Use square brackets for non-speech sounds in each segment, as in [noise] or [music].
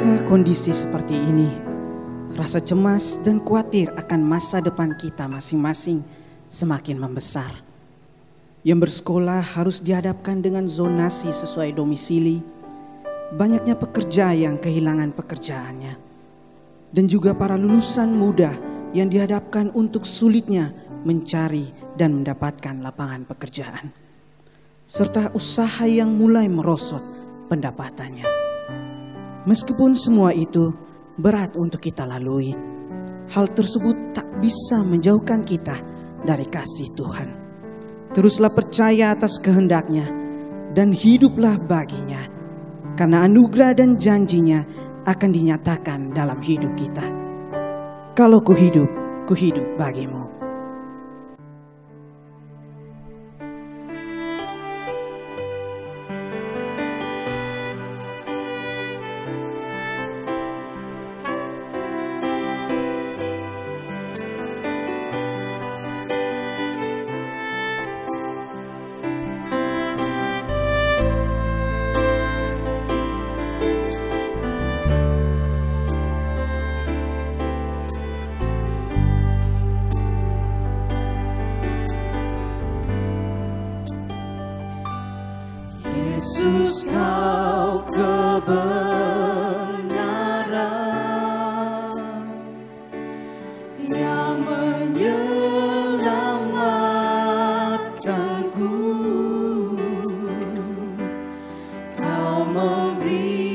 tengah kondisi seperti ini, rasa cemas dan khawatir akan masa depan kita masing-masing semakin membesar. Yang bersekolah harus dihadapkan dengan zonasi sesuai domisili, banyaknya pekerja yang kehilangan pekerjaannya, dan juga para lulusan muda yang dihadapkan untuk sulitnya mencari dan mendapatkan lapangan pekerjaan, serta usaha yang mulai merosot pendapatannya. Meskipun semua itu berat untuk kita lalui, hal tersebut tak bisa menjauhkan kita dari kasih Tuhan. Teruslah percaya atas kehendaknya dan hiduplah baginya, karena anugerah dan janjinya akan dinyatakan dalam hidup kita. Kalau ku hidup, ku hidup bagimu. Kau memberikanku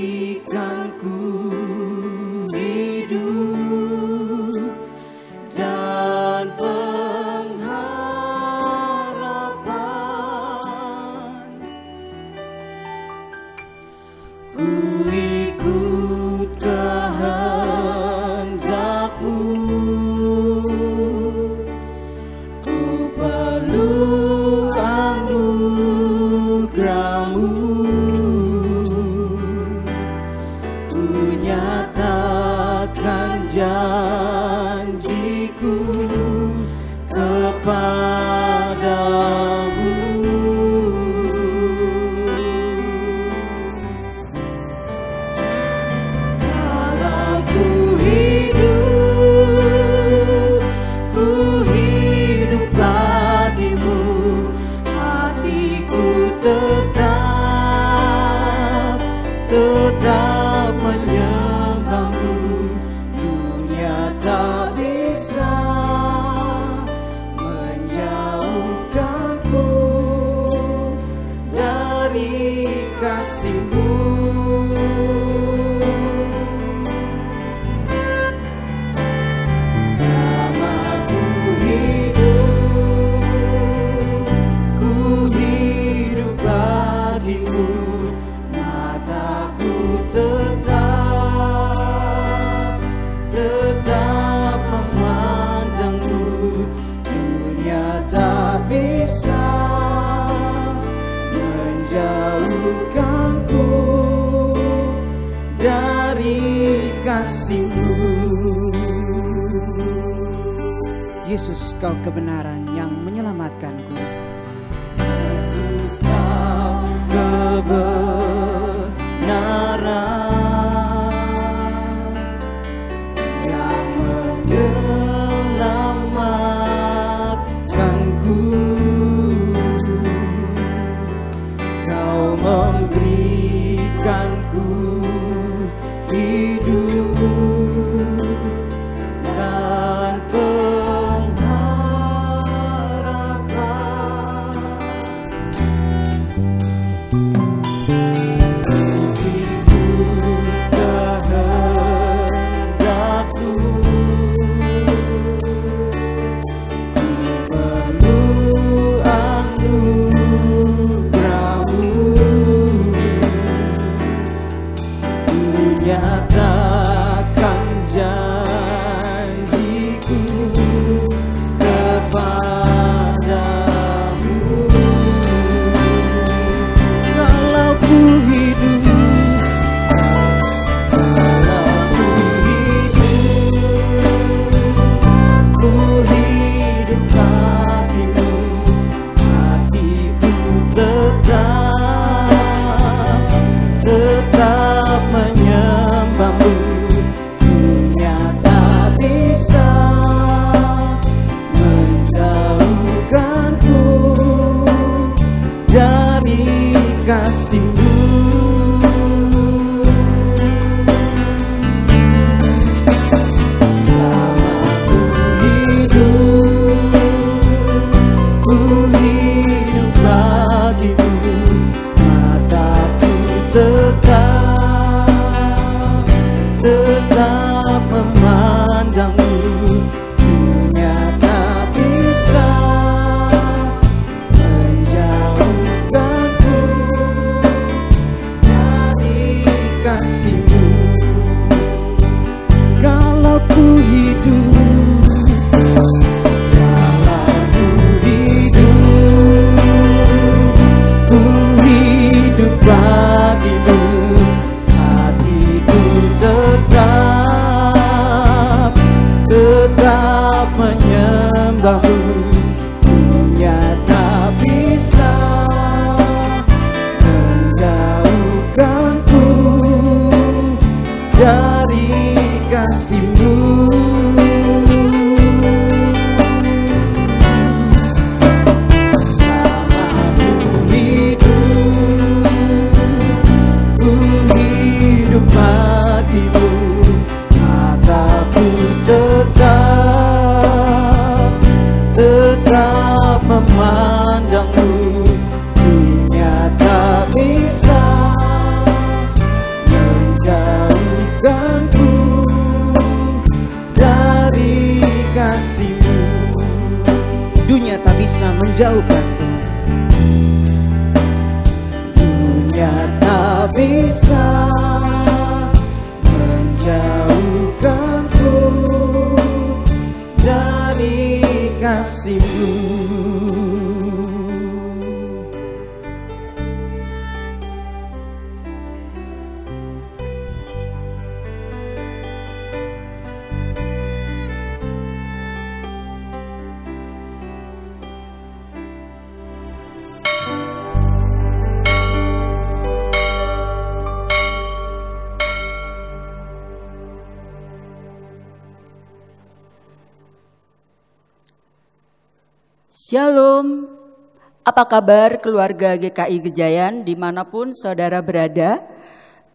apa kabar keluarga GKI Gejayan di mana pun saudara berada?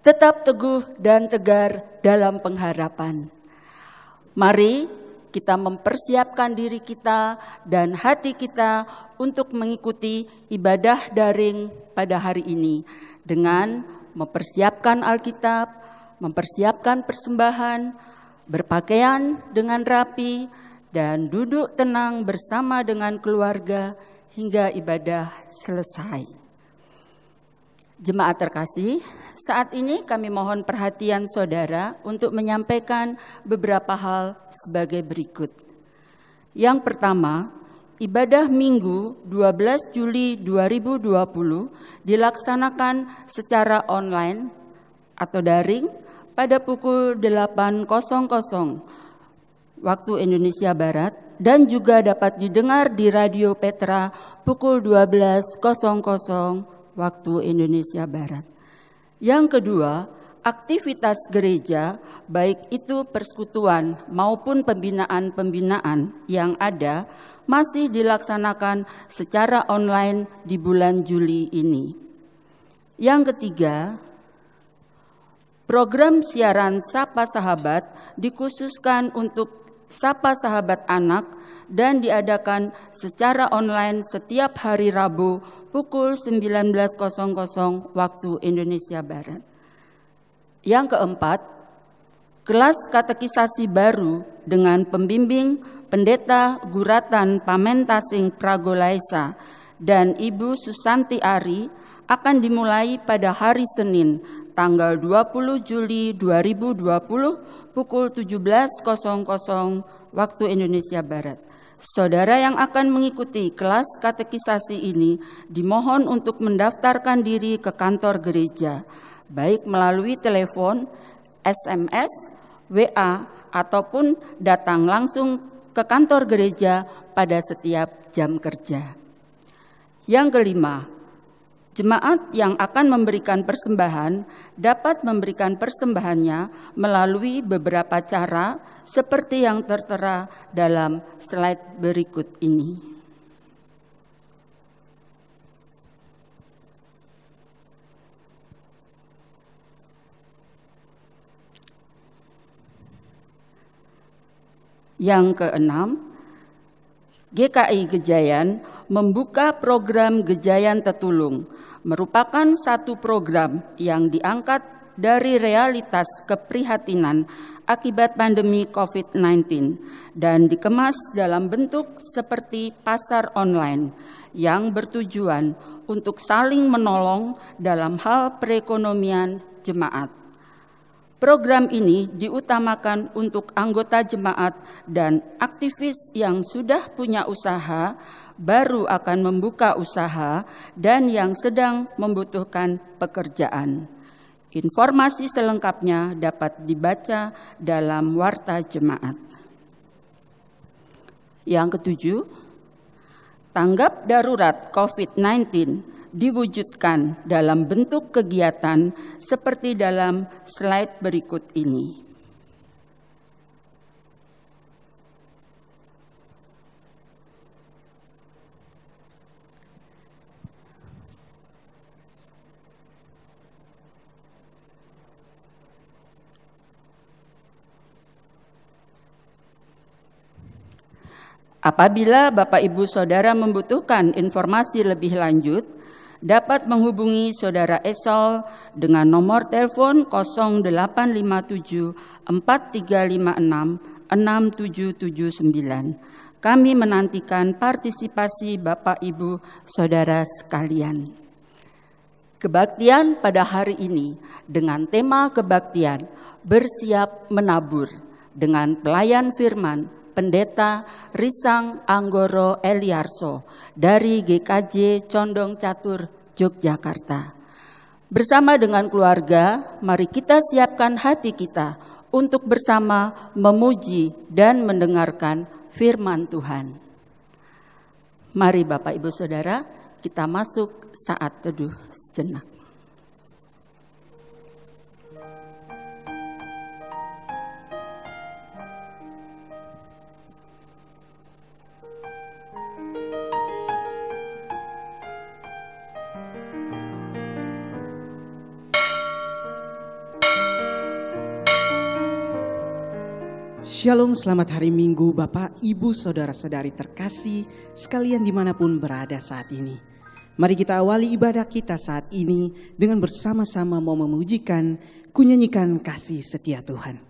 Tetap teguh dan tegar dalam pengharapan. Mari kita mempersiapkan diri kita dan hati kita untuk mengikuti ibadah daring pada hari ini dengan mempersiapkan Alkitab, mempersiapkan persembahan, berpakaian dengan rapi, dan duduk tenang bersama dengan keluarga hingga ibadah selesai. Jemaat terkasih, saat ini kami mohon perhatian saudara untuk menyampaikan beberapa hal sebagai berikut. Yang pertama, ibadah Minggu 12 Juli 2020 dilaksanakan secara online atau daring pada pukul 8.00 waktu Indonesia Barat dan juga dapat didengar di Radio Petra pukul 12.00 waktu Indonesia Barat. Yang kedua, aktivitas gereja baik itu persekutuan maupun pembinaan-pembinaan yang ada masih dilaksanakan secara online di bulan Juli ini. Yang ketiga, program siaran Sapa Sahabat dikhususkan untuk Sapa Sahabat Anak dan diadakan secara online setiap hari Rabu pukul 19.00 waktu Indonesia Barat. Yang keempat, kelas katekisasi baru dengan pembimbing Pendeta Guratan Pamentasing Pragolaisa dan Ibu Susanti Ari akan dimulai pada hari Senin tanggal 20 Juli 2020 pukul 17.00 waktu Indonesia Barat. Saudara yang akan mengikuti kelas katekisasi ini dimohon untuk mendaftarkan diri ke kantor gereja, baik melalui telepon, SMS, WA, ataupun datang langsung ke kantor gereja pada setiap jam kerja. Yang kelima, Jemaat yang akan memberikan persembahan dapat memberikan persembahannya melalui beberapa cara seperti yang tertera dalam slide berikut ini. Yang keenam, GKI Gejayan membuka program Gejayan Tetulung – merupakan satu program yang diangkat dari realitas keprihatinan akibat pandemi COVID-19 dan dikemas dalam bentuk seperti pasar online yang bertujuan untuk saling menolong dalam hal perekonomian jemaat. Program ini diutamakan untuk anggota jemaat dan aktivis yang sudah punya usaha, baru akan membuka usaha, dan yang sedang membutuhkan pekerjaan. Informasi selengkapnya dapat dibaca dalam Warta Jemaat. Yang ketujuh, tanggap darurat COVID-19 diwujudkan dalam bentuk kegiatan seperti dalam slide berikut ini. Apabila Bapak Ibu Saudara membutuhkan informasi lebih lanjut, dapat menghubungi Saudara Esol dengan nomor telepon 0857 4356 6779. Kami menantikan partisipasi Bapak Ibu Saudara sekalian. Kebaktian pada hari ini dengan tema kebaktian bersiap menabur dengan pelayan firman Pendeta Risang Anggoro Eliarso dari GKJ Condong Catur, Yogyakarta. Bersama dengan keluarga, mari kita siapkan hati kita untuk bersama memuji dan mendengarkan firman Tuhan. Mari Bapak Ibu Saudara, kita masuk saat teduh sejenak. Shalom, selamat hari Minggu Bapak, Ibu, Saudara-saudari terkasih sekalian di mana pun berada saat ini. Mari kita awali ibadah kita saat ini dengan bersama-sama mau memujikan, kunyanyikan kasih setia Tuhan.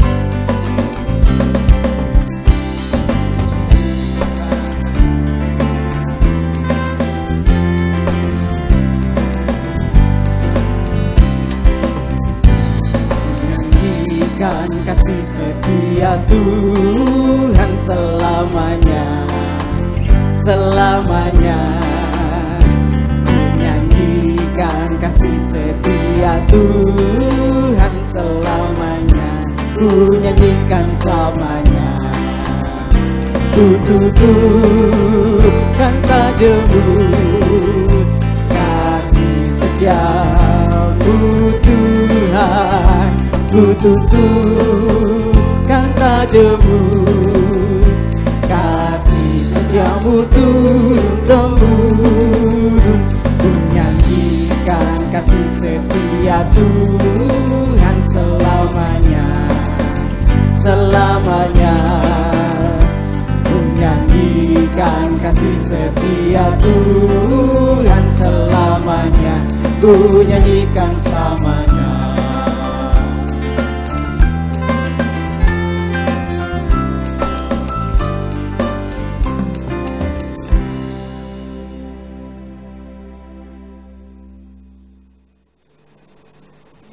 setia Tuhan selamanya. Selamanya. Kasih setia Tuhan selamanya. Ku nyanyikan selamanya. Ku tuturkan tak jemur Kasih setiamu Tuhan Ku tuturkan tak jemu Kasih setiamu turun temurun Ku nyanyikan kasih setia Tuhan selamanya Selamanya. Ku nyanyikan kasih setia Tuhan selamanya. Ku nyanyikan selamanya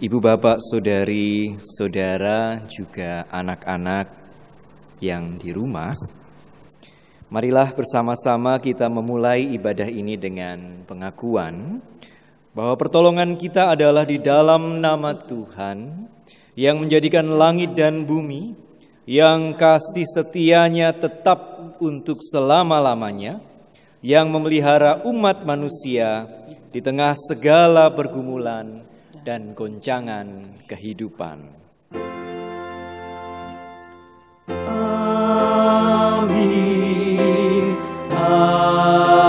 Ibu bapak, saudari, saudara, juga anak-anak yang di rumah, marilah bersama-sama kita memulai ibadah ini dengan pengakuan bahwa pertolongan kita adalah di dalam nama Tuhan yang menjadikan langit dan bumi, yang kasih setianya tetap untuk selama-lamanya, yang memelihara umat manusia di tengah segala pergumulan dan goncangan kehidupan. Amin. Amin.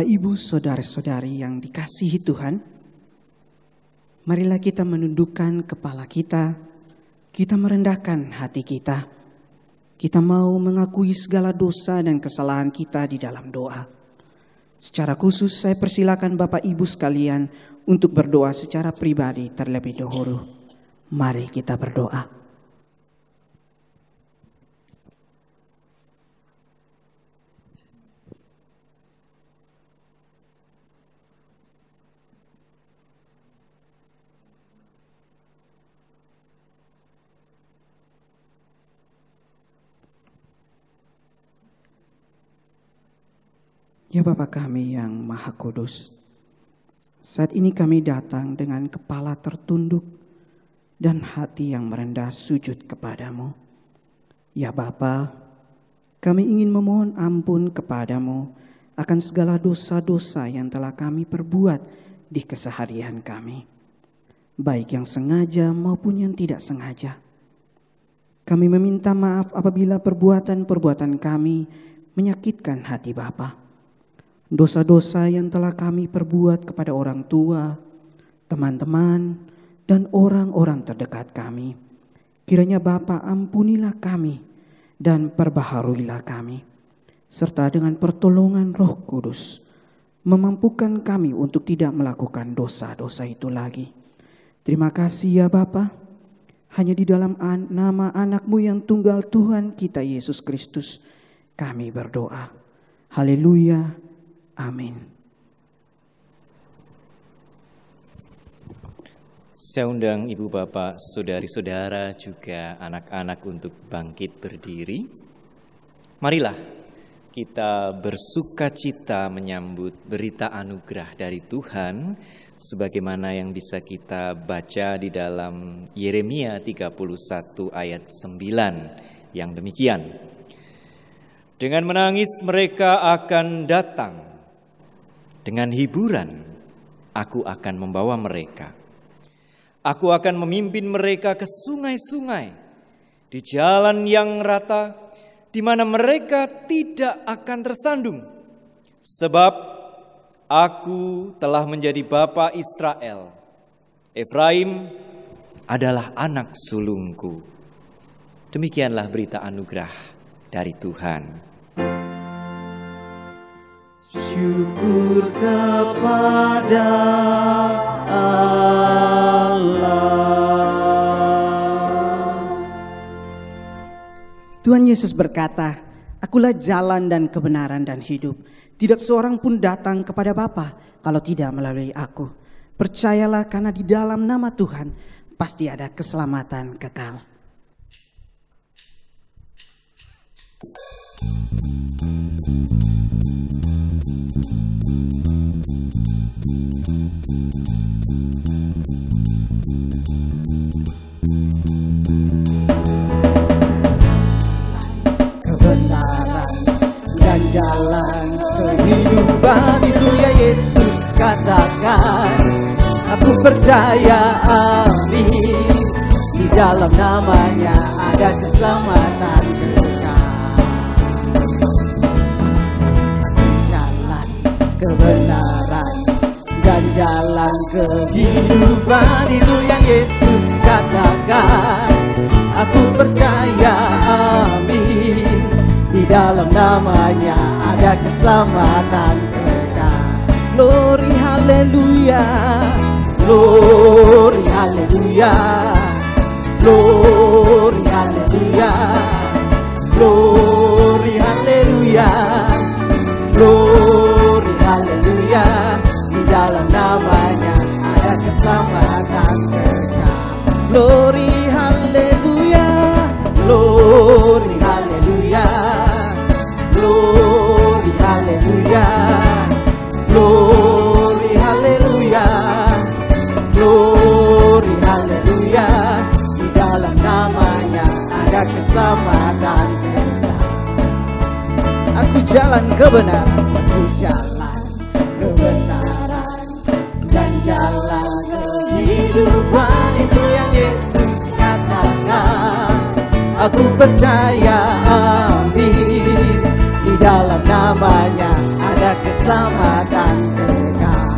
Bapak, Ibu, saudara-saudari yang dikasihi Tuhan, marilah kita menundukkan kepala kita, kita merendahkan hati kita. Kita mau mengakui segala dosa dan kesalahan kita di dalam doa. Secara khusus saya persilakan Bapak Ibu sekalian untuk berdoa secara pribadi terlebih dahulu. Mari kita berdoa. Ya Bapa kami yang Maha Kudus, saat ini kami datang dengan kepala tertunduk dan hati yang merendah sujud kepadamu. Ya Bapa, kami ingin memohon ampun kepadamu akan segala dosa-dosa yang telah kami perbuat di keseharian kami. Baik yang sengaja maupun yang tidak sengaja. Kami meminta maaf apabila perbuatan-perbuatan kami menyakitkan hati Bapa dosa-dosa yang telah kami perbuat kepada orang tua, teman-teman, dan orang-orang terdekat kami. Kiranya Bapa ampunilah kami dan perbaharuilah kami. Serta dengan pertolongan roh kudus, memampukan kami untuk tidak melakukan dosa-dosa itu lagi. Terima kasih ya Bapa. Hanya di dalam an nama anakmu yang tunggal Tuhan kita Yesus Kristus kami berdoa. Haleluya. Amin. Saya undang ibu bapak, saudari-saudara, juga anak-anak untuk bangkit berdiri. Marilah kita bersuka cita menyambut berita anugerah dari Tuhan sebagaimana yang bisa kita baca di dalam Yeremia 31 ayat 9 yang demikian. Dengan menangis mereka akan datang dengan hiburan aku akan membawa mereka. Aku akan memimpin mereka ke sungai-sungai di jalan yang rata di mana mereka tidak akan tersandung. Sebab aku telah menjadi bapa Israel. Efraim adalah anak sulungku. Demikianlah berita anugerah dari Tuhan. Syukur kepada Allah. Tuhan Yesus berkata, Akulah jalan dan kebenaran dan hidup. Tidak seorang pun datang kepada Bapa kalau tidak melalui aku. Percayalah karena di dalam nama Tuhan pasti ada keselamatan kekal. Jalan kehidupan itu ya Yesus katakan aku percaya amin di dalam namanya ada keselamatan kekal jalan kebenaran dan jalan kehidupan itu yang Yesus katakan aku percaya amin dalam namanya ada keselamatan kekal glory haleluya glory haleluya glory haleluya glory haleluya glory haleluya di dalam namanya ada keselamatan kekal glory ada keselamatan kekal Aku jalan kebenaran, aku jalan kebenaran dan jalan kehidupan itu yang Yesus katakan. Aku percaya amin di dalam namanya ada keselamatan kekal.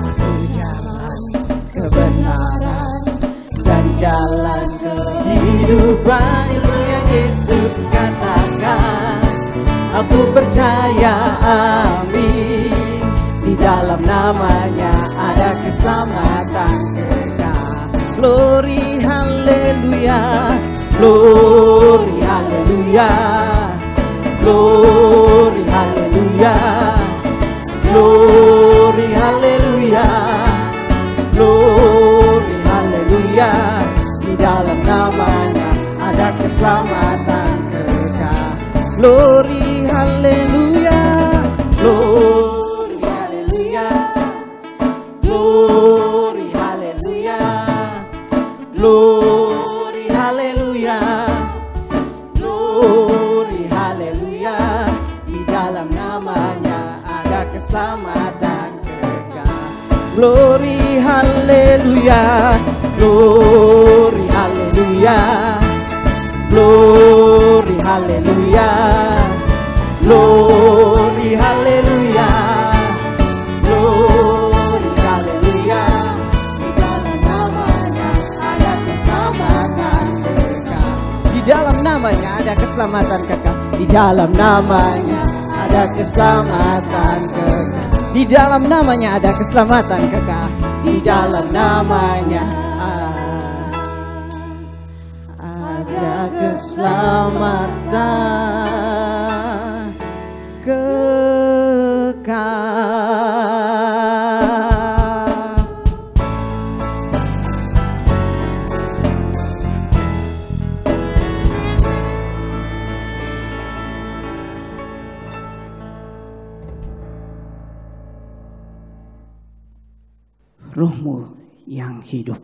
Aku jalan kebenaran dan jalan kehidupan itu yang Yesus katakan Aku percaya amin. Di dalam namanya ada keselamatan kekal. Glory haleluya. Glory haleluya. Glory haleluya. Glory haleluya. Glory haleluya keselamatan kekal. Glory haleluya Di dalam namanya ada keselamatan kekal. Di dalam namanya ada keselamatan yang hidup.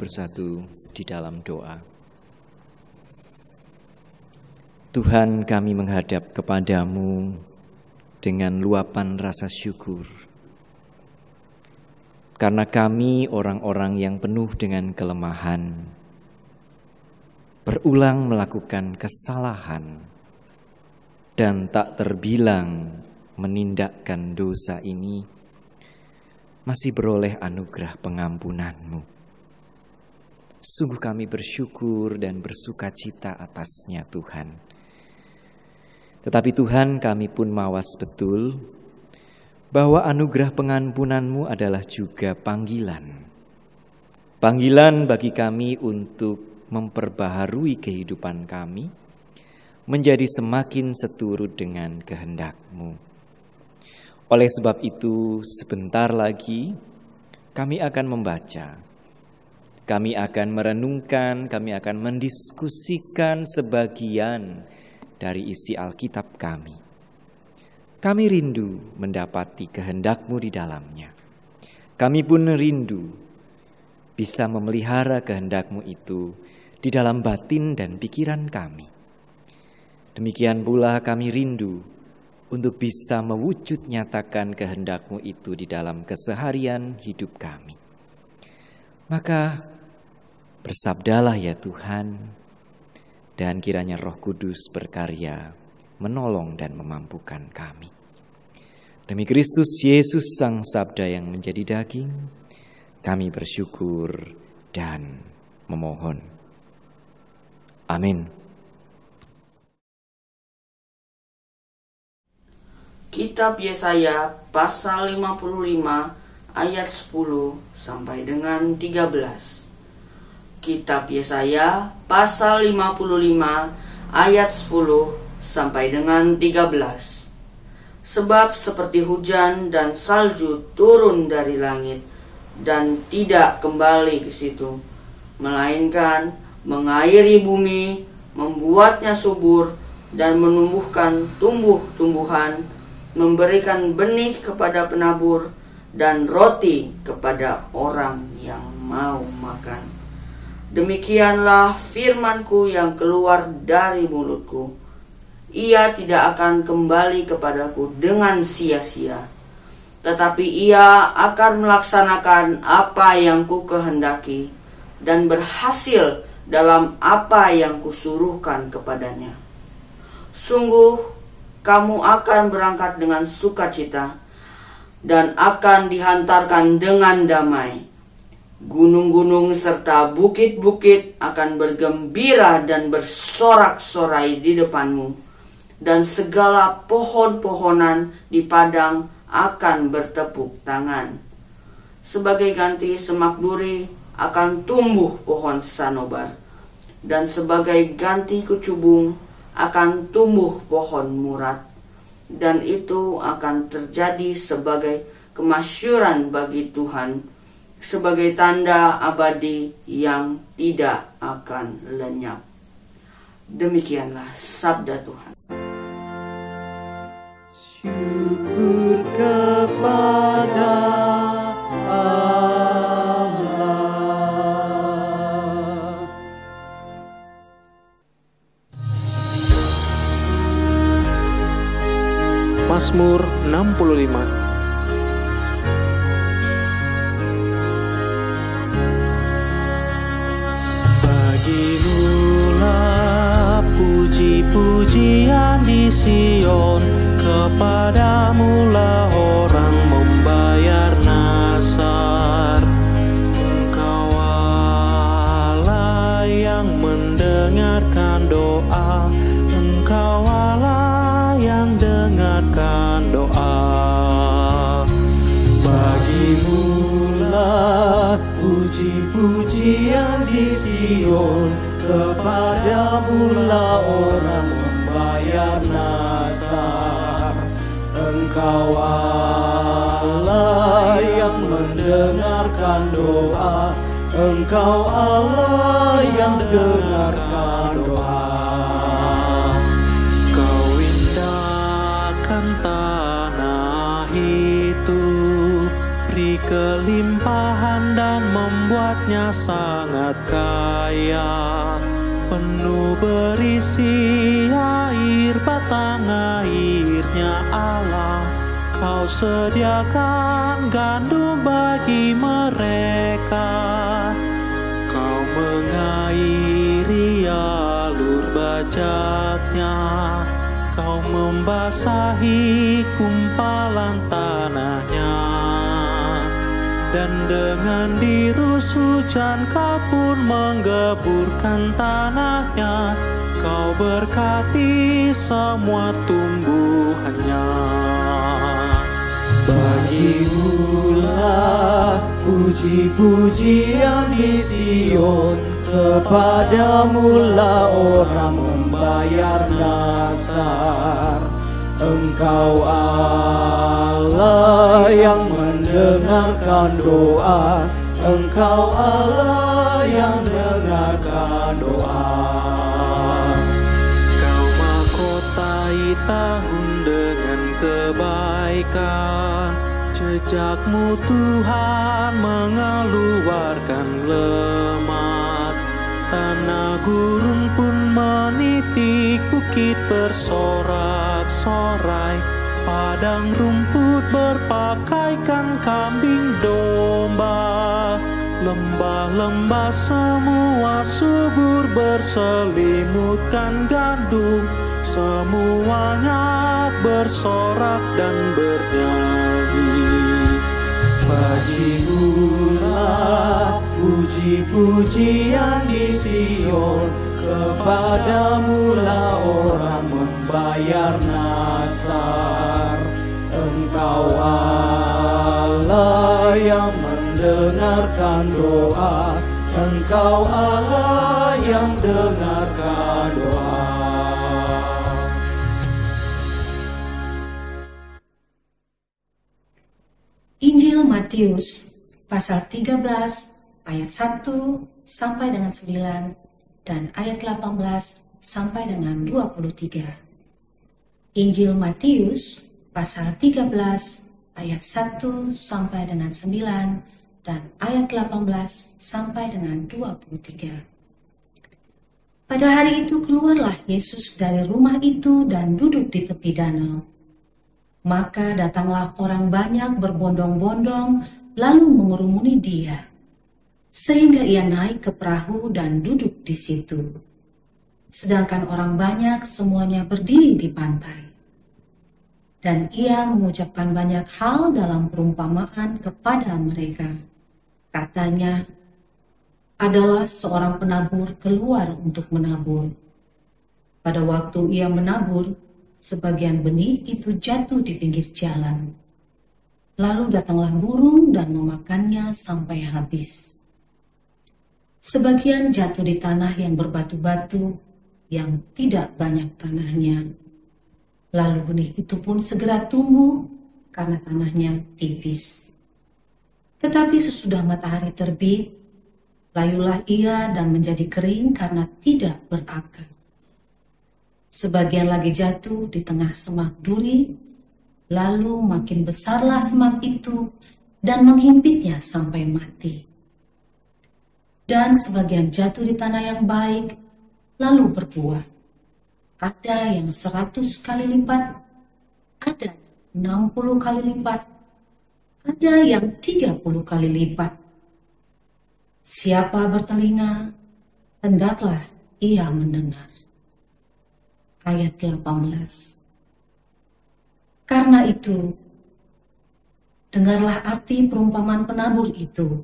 Bersatu di dalam doa. Tuhan kami menghadap kepadamu dengan luapan rasa syukur. Karena kami orang-orang yang penuh dengan kelemahan, berulang melakukan kesalahan, dan tak terbilang menindakkan dosa ini, masih beroleh anugerah pengampunanmu. Sungguh kami bersyukur dan bersuka cita atasnya Tuhan. Tetapi Tuhan kami pun mawas betul bahwa anugerah pengampunanmu adalah juga panggilan. Panggilan bagi kami untuk memperbaharui kehidupan kami, menjadi semakin seturut dengan kehendakmu. Oleh sebab itu, sebentar lagi kami akan membaca kami akan merenungkan, kami akan mendiskusikan sebagian dari isi Alkitab kami. Kami rindu mendapati kehendakmu di dalamnya. Kami pun rindu bisa memelihara kehendakmu itu di dalam batin dan pikiran kami. Demikian pula kami rindu untuk bisa mewujud nyatakan kehendakmu itu di dalam keseharian hidup kami. Maka bersabdalah ya Tuhan, dan kiranya roh kudus berkarya menolong dan memampukan kami. Demi Kristus Yesus Sang Sabda yang menjadi daging, kami bersyukur dan memohon. Amin. Kitab Yesaya pasal 55 ayat 10 sampai dengan 13. Kitab Yesaya pasal 55 ayat 10 sampai dengan 13. Sebab seperti hujan dan salju turun dari langit dan tidak kembali ke situ, melainkan mengairi bumi, membuatnya subur dan menumbuhkan tumbuh-tumbuhan, memberikan benih kepada penabur dan roti kepada orang yang mau makan. Demikianlah firmanku yang keluar dari mulutku ia tidak akan kembali kepadaku dengan sia-sia, tetapi ia akan melaksanakan apa yang ku kehendaki dan berhasil dalam apa yang kusuruhkan kepadanya. Sungguh, kamu akan berangkat dengan sukacita dan akan dihantarkan dengan damai. Gunung-gunung serta bukit-bukit akan bergembira dan bersorak-sorai di depanmu dan segala pohon-pohonan di padang akan bertepuk tangan. Sebagai ganti semak duri akan tumbuh pohon sanobar, dan sebagai ganti kecubung akan tumbuh pohon murat, dan itu akan terjadi sebagai kemasyuran bagi Tuhan, sebagai tanda abadi yang tidak akan lenyap. Demikianlah sabda Tuhan. Syukur kepada Allah. Mazmur 65 puji-pujian di Sion. Kepadamulah orang membayar nasar. Engkau Allah yang mendengarkan doa. Engkau Allah yang dengarkan doa. Bagimulah puji-pujian di Sion. Kepadamulah orang membayar nasar Engkau Allah yang mendengarkan doa. Engkau Allah yang dengarkan doa. Kau indahkan tanah itu Beri kelimpahan dan membuatnya sangat kaya Penuh berisi air batang airnya Allah. Kau sediakan gandum bagi mereka. Kau mengairi alur bajaknya. Kau membasahi kumpalan tanahnya Dan dengan dirus hujan kau pun menggeburkan tanahnya. Kau berkati semua tumbuhannya. Bagimulah puji-pujian di Sion Kepadamulah orang membayar nasar. Engkau Allah yang mendengarkan doa. Engkau Allah yang dengarkan doa. Kau mahkotai tahun dengan kebaikan. Jejakmu Tuhan mengeluarkan lemak Tanah gurun pun menitik bukit bersorak-sorai Padang rumput berpakaikan kambing domba. Lembah-lembah semua subur berselimutkan gandum. Semuanya bersorak dan bernyanyi. Bagimulah puji-pujian di Sion. Kepadamu lah orang membayar nasar Engkau Allah yang mendengarkan doa Engkau Allah yang dengarkan doa Injil Matius pasal 13 ayat 1 sampai dengan 9 dan ayat 18 sampai dengan 23. Injil Matius pasal 13 ayat 1 sampai dengan 9 dan ayat 18 sampai dengan 23. Pada hari itu keluarlah Yesus dari rumah itu dan duduk di tepi danau. Maka datanglah orang banyak berbondong-bondong lalu mengurumuni dia. Sehingga ia naik ke perahu dan duduk di situ. Sedangkan orang banyak semuanya berdiri di pantai. Dan ia mengucapkan banyak hal dalam perumpamaan kepada mereka. Katanya, adalah seorang penabur keluar untuk menabur. Pada waktu ia menabur, sebagian benih itu jatuh di pinggir jalan. Lalu datanglah burung dan memakannya sampai habis. Sebagian jatuh di tanah yang berbatu-batu, yang tidak banyak tanahnya. Lalu benih itu pun segera tumbuh karena tanahnya tipis. Tetapi sesudah matahari terbit, layulah ia dan menjadi kering karena tidak berakar. Sebagian lagi jatuh di tengah semak duri, lalu makin besarlah semak itu dan menghimpitnya sampai mati. Dan sebagian jatuh di tanah yang baik, lalu berbuah. Ada yang seratus kali lipat, ada enam puluh kali lipat, ada yang tiga puluh kali lipat. Siapa bertelinga, hendaklah ia mendengar ayat 18. Karena itu, dengarlah arti perumpamaan penabur itu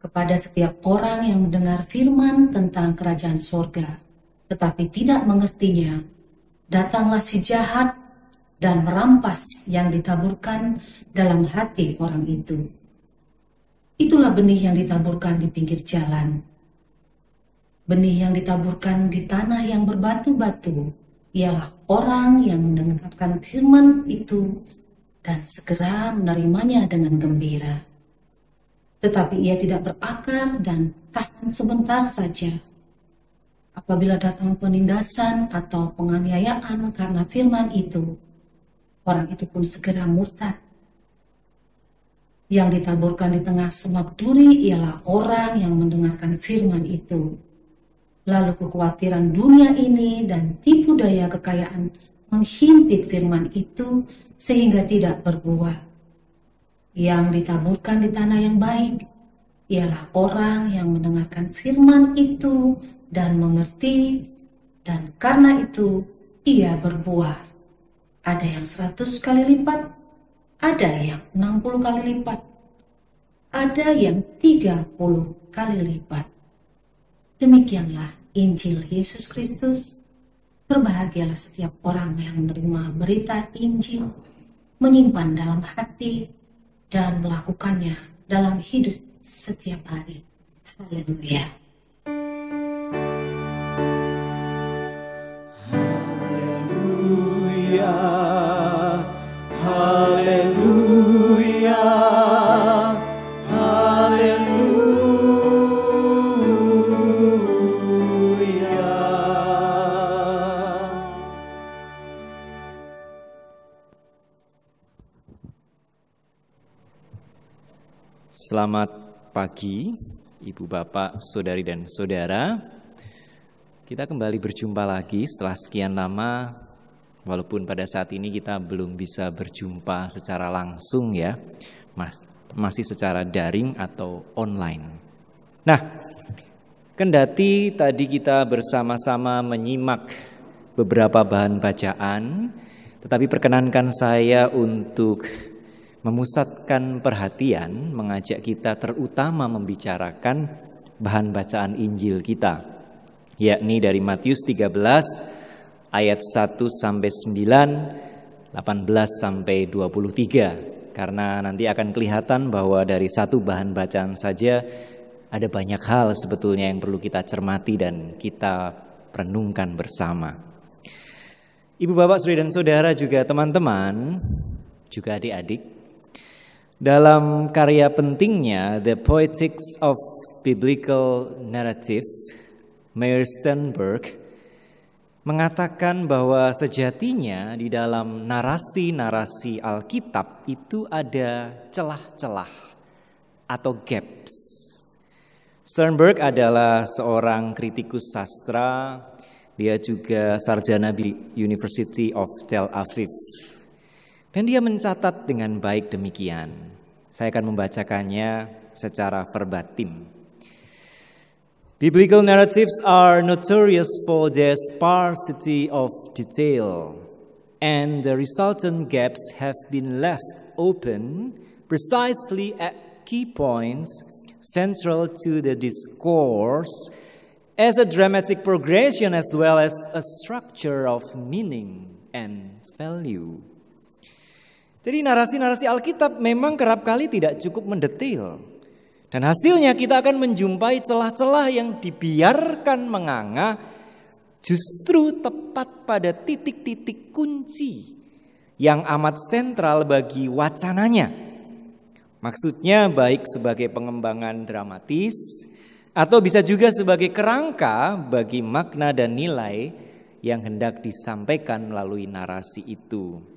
kepada setiap orang yang mendengar firman tentang kerajaan sorga, tetapi tidak mengertinya. Datanglah si jahat dan merampas yang ditaburkan dalam hati orang itu. Itulah benih yang ditaburkan di pinggir jalan Benih yang ditaburkan di tanah yang berbatu-batu ialah orang yang mendengarkan firman itu dan segera menerimanya dengan gembira. Tetapi ia tidak berakar dan tahan sebentar saja. Apabila datang penindasan atau penganiayaan karena firman itu, orang itu pun segera murtad. Yang ditaburkan di tengah semak duri ialah orang yang mendengarkan firman itu Lalu kekhawatiran dunia ini dan tipu daya kekayaan menghimpit firman itu sehingga tidak berbuah. Yang ditaburkan di tanah yang baik ialah orang yang mendengarkan firman itu dan mengerti dan karena itu ia berbuah. Ada yang seratus kali lipat, ada yang enam puluh kali lipat, ada yang tiga puluh kali lipat. Demikianlah Injil Yesus Kristus. Berbahagialah setiap orang yang menerima berita Injil, menyimpan dalam hati, dan melakukannya dalam hidup setiap hari. Haleluya. Haleluya. Haleluya. Selamat pagi, Ibu Bapak, Saudari dan Saudara. Kita kembali berjumpa lagi setelah sekian lama walaupun pada saat ini kita belum bisa berjumpa secara langsung ya. Mas, masih secara daring atau online. Nah, kendati tadi kita bersama-sama menyimak beberapa bahan bacaan, tetapi perkenankan saya untuk memusatkan perhatian, mengajak kita terutama membicarakan bahan bacaan Injil kita, yakni dari Matius 13 ayat 1 sampai 9, 18 sampai 23. Karena nanti akan kelihatan bahwa dari satu bahan bacaan saja ada banyak hal sebetulnya yang perlu kita cermati dan kita renungkan bersama. Ibu bapak, saudara dan saudara juga teman-teman, juga adik-adik, dalam karya pentingnya The Poetics of Biblical Narrative, Meyer Sternberg mengatakan bahwa sejatinya di dalam narasi-narasi Alkitab itu ada celah-celah atau gaps. Sternberg adalah seorang kritikus sastra, dia juga sarjana di University of Tel Aviv. Dan dia mencatat dengan baik demikian. Saya akan membacakannya secara verbatim. Biblical narratives are notorious for their sparsity of detail, and the resultant gaps have been left open precisely at key points central to the discourse as a dramatic progression as well as a structure of meaning and value. Jadi narasi-narasi Alkitab memang kerap kali tidak cukup mendetail. Dan hasilnya kita akan menjumpai celah-celah yang dibiarkan menganga justru tepat pada titik-titik kunci yang amat sentral bagi wacananya. Maksudnya baik sebagai pengembangan dramatis atau bisa juga sebagai kerangka bagi makna dan nilai yang hendak disampaikan melalui narasi itu.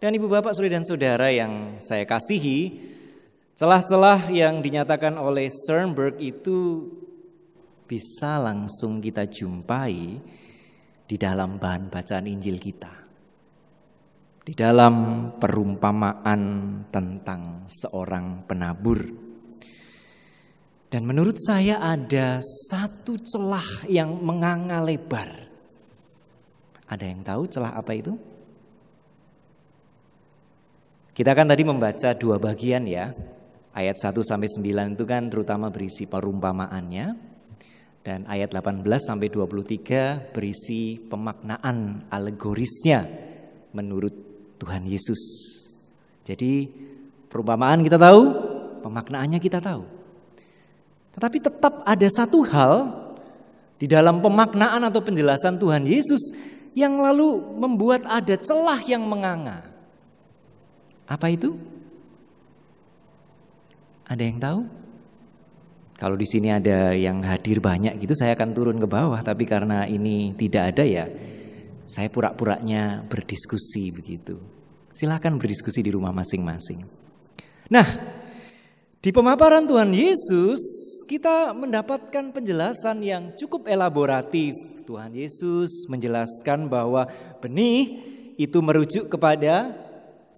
Dan ibu bapak, saudara dan saudara yang saya kasihi, celah-celah yang dinyatakan oleh Sternberg itu bisa langsung kita jumpai di dalam bahan bacaan Injil kita. Di dalam perumpamaan tentang seorang penabur. Dan menurut saya ada satu celah yang menganga lebar. Ada yang tahu celah apa itu? Kita kan tadi membaca dua bagian ya. Ayat 1 sampai 9 itu kan terutama berisi perumpamaannya dan ayat 18 sampai 23 berisi pemaknaan alegorisnya menurut Tuhan Yesus. Jadi perumpamaan kita tahu, pemaknaannya kita tahu. Tetapi tetap ada satu hal di dalam pemaknaan atau penjelasan Tuhan Yesus yang lalu membuat ada celah yang menganga. Apa itu? Ada yang tahu? Kalau di sini ada yang hadir banyak gitu saya akan turun ke bawah tapi karena ini tidak ada ya saya pura-puranya berdiskusi begitu. Silahkan berdiskusi di rumah masing-masing. Nah, di pemaparan Tuhan Yesus kita mendapatkan penjelasan yang cukup elaboratif. Tuhan Yesus menjelaskan bahwa benih itu merujuk kepada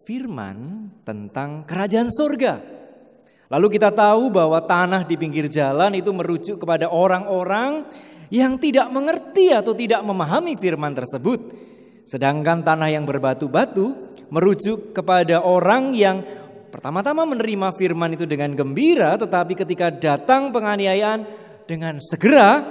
firman tentang kerajaan surga. Lalu kita tahu bahwa tanah di pinggir jalan itu merujuk kepada orang-orang yang tidak mengerti atau tidak memahami firman tersebut. Sedangkan tanah yang berbatu-batu merujuk kepada orang yang pertama-tama menerima firman itu dengan gembira tetapi ketika datang penganiayaan dengan segera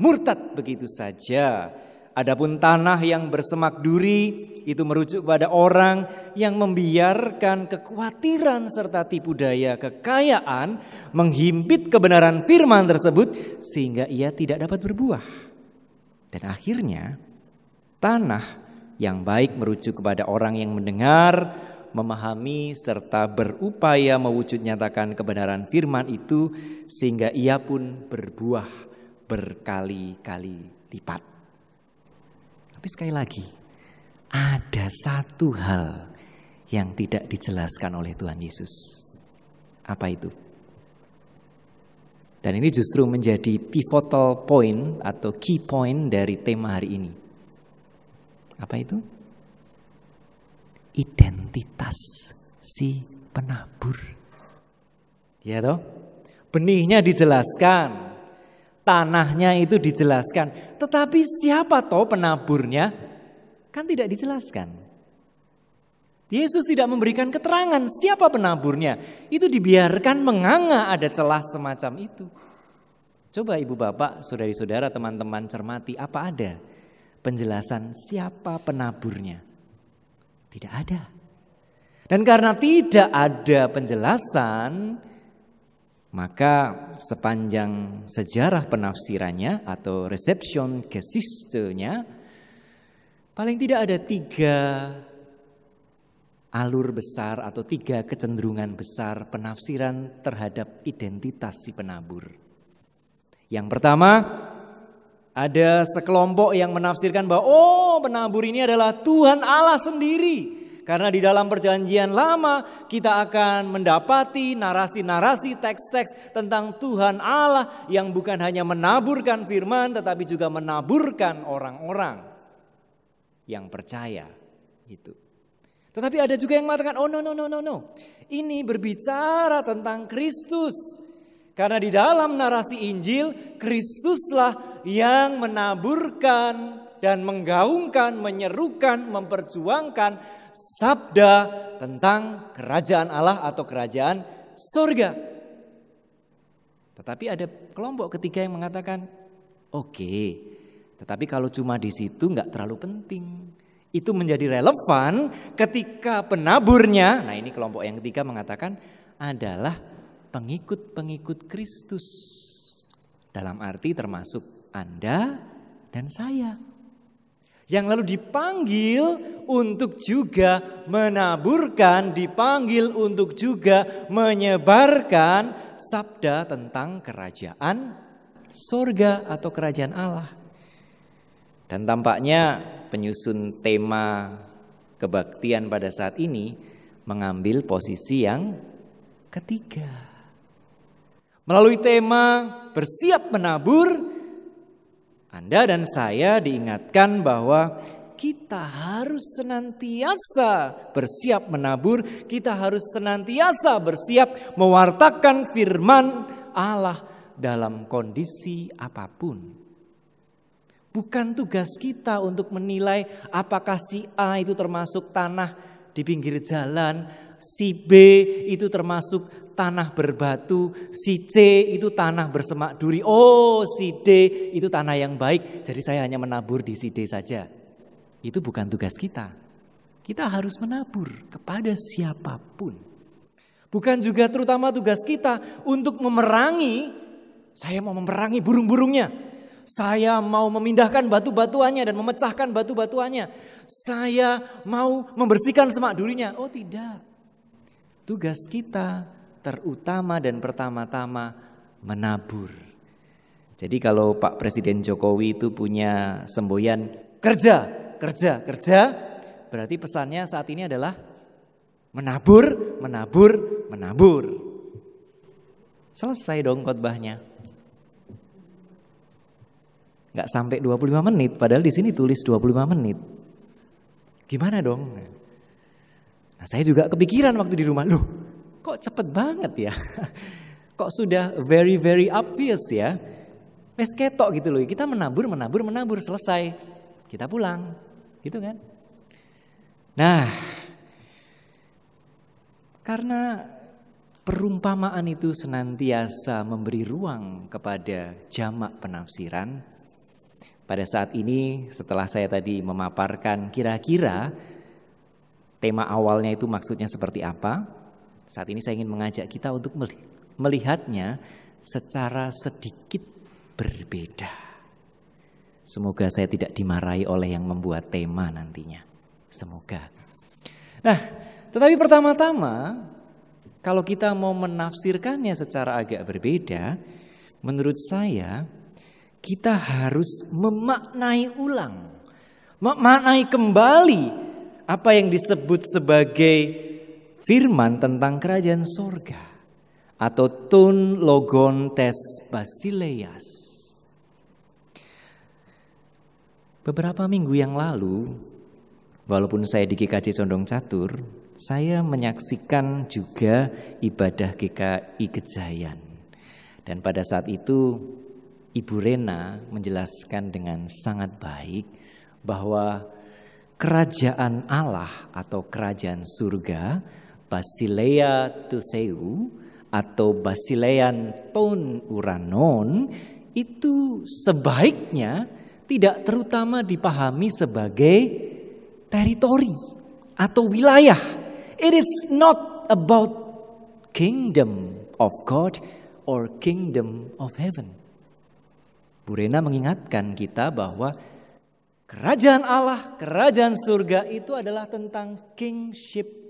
murtad begitu saja. Adapun tanah yang bersemak duri itu merujuk kepada orang yang membiarkan kekhawatiran serta tipu daya kekayaan menghimpit kebenaran firman tersebut sehingga ia tidak dapat berbuah. Dan akhirnya tanah yang baik merujuk kepada orang yang mendengar, memahami serta berupaya mewujud nyatakan kebenaran firman itu sehingga ia pun berbuah berkali-kali lipat. Tapi sekali lagi, ada satu hal yang tidak dijelaskan oleh Tuhan Yesus. Apa itu? Dan ini justru menjadi pivotal point atau key point dari tema hari ini. Apa itu? Identitas si penabur. Ya toh? Benihnya dijelaskan, tanahnya itu dijelaskan. Tetapi siapa toh penaburnya? Kan tidak dijelaskan. Yesus tidak memberikan keterangan siapa penaburnya. Itu dibiarkan menganga ada celah semacam itu. Coba ibu bapak, saudari-saudara, teman-teman cermati apa ada penjelasan siapa penaburnya. Tidak ada. Dan karena tidak ada penjelasan, maka sepanjang sejarah penafsirannya atau reception gesistenya, paling tidak ada tiga alur besar atau tiga kecenderungan besar penafsiran terhadap identitas si penabur. Yang pertama, ada sekelompok yang menafsirkan bahwa oh penabur ini adalah Tuhan Allah sendiri. Karena di dalam perjanjian lama kita akan mendapati narasi-narasi teks-teks tentang Tuhan Allah yang bukan hanya menaburkan firman tetapi juga menaburkan orang-orang yang percaya. Gitu. Tetapi ada juga yang mengatakan, oh no, no, no, no, no. Ini berbicara tentang Kristus. Karena di dalam narasi Injil, Kristuslah yang menaburkan dan menggaungkan, menyerukan, memperjuangkan sabda tentang kerajaan Allah atau kerajaan surga. Tetapi ada kelompok ketiga yang mengatakan, oke, okay, tetapi kalau cuma di situ nggak terlalu penting itu menjadi relevan ketika penaburnya, nah ini kelompok yang ketiga mengatakan adalah pengikut-pengikut Kristus. Dalam arti termasuk Anda dan saya. Yang lalu dipanggil untuk juga menaburkan, dipanggil untuk juga menyebarkan sabda tentang kerajaan sorga atau kerajaan Allah. Dan tampaknya penyusun tema kebaktian pada saat ini mengambil posisi yang ketiga. Melalui tema bersiap menabur, Anda dan saya diingatkan bahwa kita harus senantiasa bersiap menabur, kita harus senantiasa bersiap mewartakan firman Allah dalam kondisi apa pun. Bukan tugas kita untuk menilai apakah si A itu termasuk tanah di pinggir jalan, si B itu termasuk tanah berbatu, si C itu tanah bersemak duri. Oh, si D itu tanah yang baik, jadi saya hanya menabur di si D saja. Itu bukan tugas kita. Kita harus menabur kepada siapa pun. Bukan juga terutama tugas kita untuk memerangi, saya mau memerangi burung-burungnya. Saya mau memindahkan batu-batuannya dan memecahkan batu-batuannya. Saya mau membersihkan semak durinya. Oh tidak. Tugas kita terutama dan pertama-tama menabur. Jadi kalau Pak Presiden Jokowi itu punya semboyan kerja, kerja, kerja, berarti pesannya saat ini adalah menabur, menabur, menabur. Selesai dong khotbahnya nggak sampai 25 menit, padahal di sini tulis 25 menit. Gimana dong? Nah, saya juga kepikiran waktu di rumah, loh kok cepet banget ya? [laughs] kok sudah very very obvious ya? Wes ketok gitu loh, kita menabur, menabur, menabur, selesai. Kita pulang, gitu kan? Nah, karena perumpamaan itu senantiasa memberi ruang kepada jamak penafsiran, pada saat ini setelah saya tadi memaparkan kira-kira tema awalnya itu maksudnya seperti apa, saat ini saya ingin mengajak kita untuk melihatnya secara sedikit berbeda. Semoga saya tidak dimarahi oleh yang membuat tema nantinya. Semoga. Nah, tetapi pertama-tama kalau kita mau menafsirkannya secara agak berbeda, menurut saya kita harus memaknai ulang, memaknai kembali apa yang disebut sebagai firman tentang kerajaan sorga. atau Ton Logon Tes Basileas. Beberapa minggu yang lalu, walaupun saya di GKJ Condong Catur, saya menyaksikan juga ibadah GKI Gejayan. Dan pada saat itu Ibu Rena menjelaskan dengan sangat baik bahwa kerajaan Allah atau kerajaan surga Basilea Tutheu atau Basilean Ton Uranon itu sebaiknya tidak terutama dipahami sebagai teritori atau wilayah. It is not about kingdom of God or kingdom of heaven. Bu Rena mengingatkan kita bahwa kerajaan Allah, kerajaan surga itu adalah tentang kingship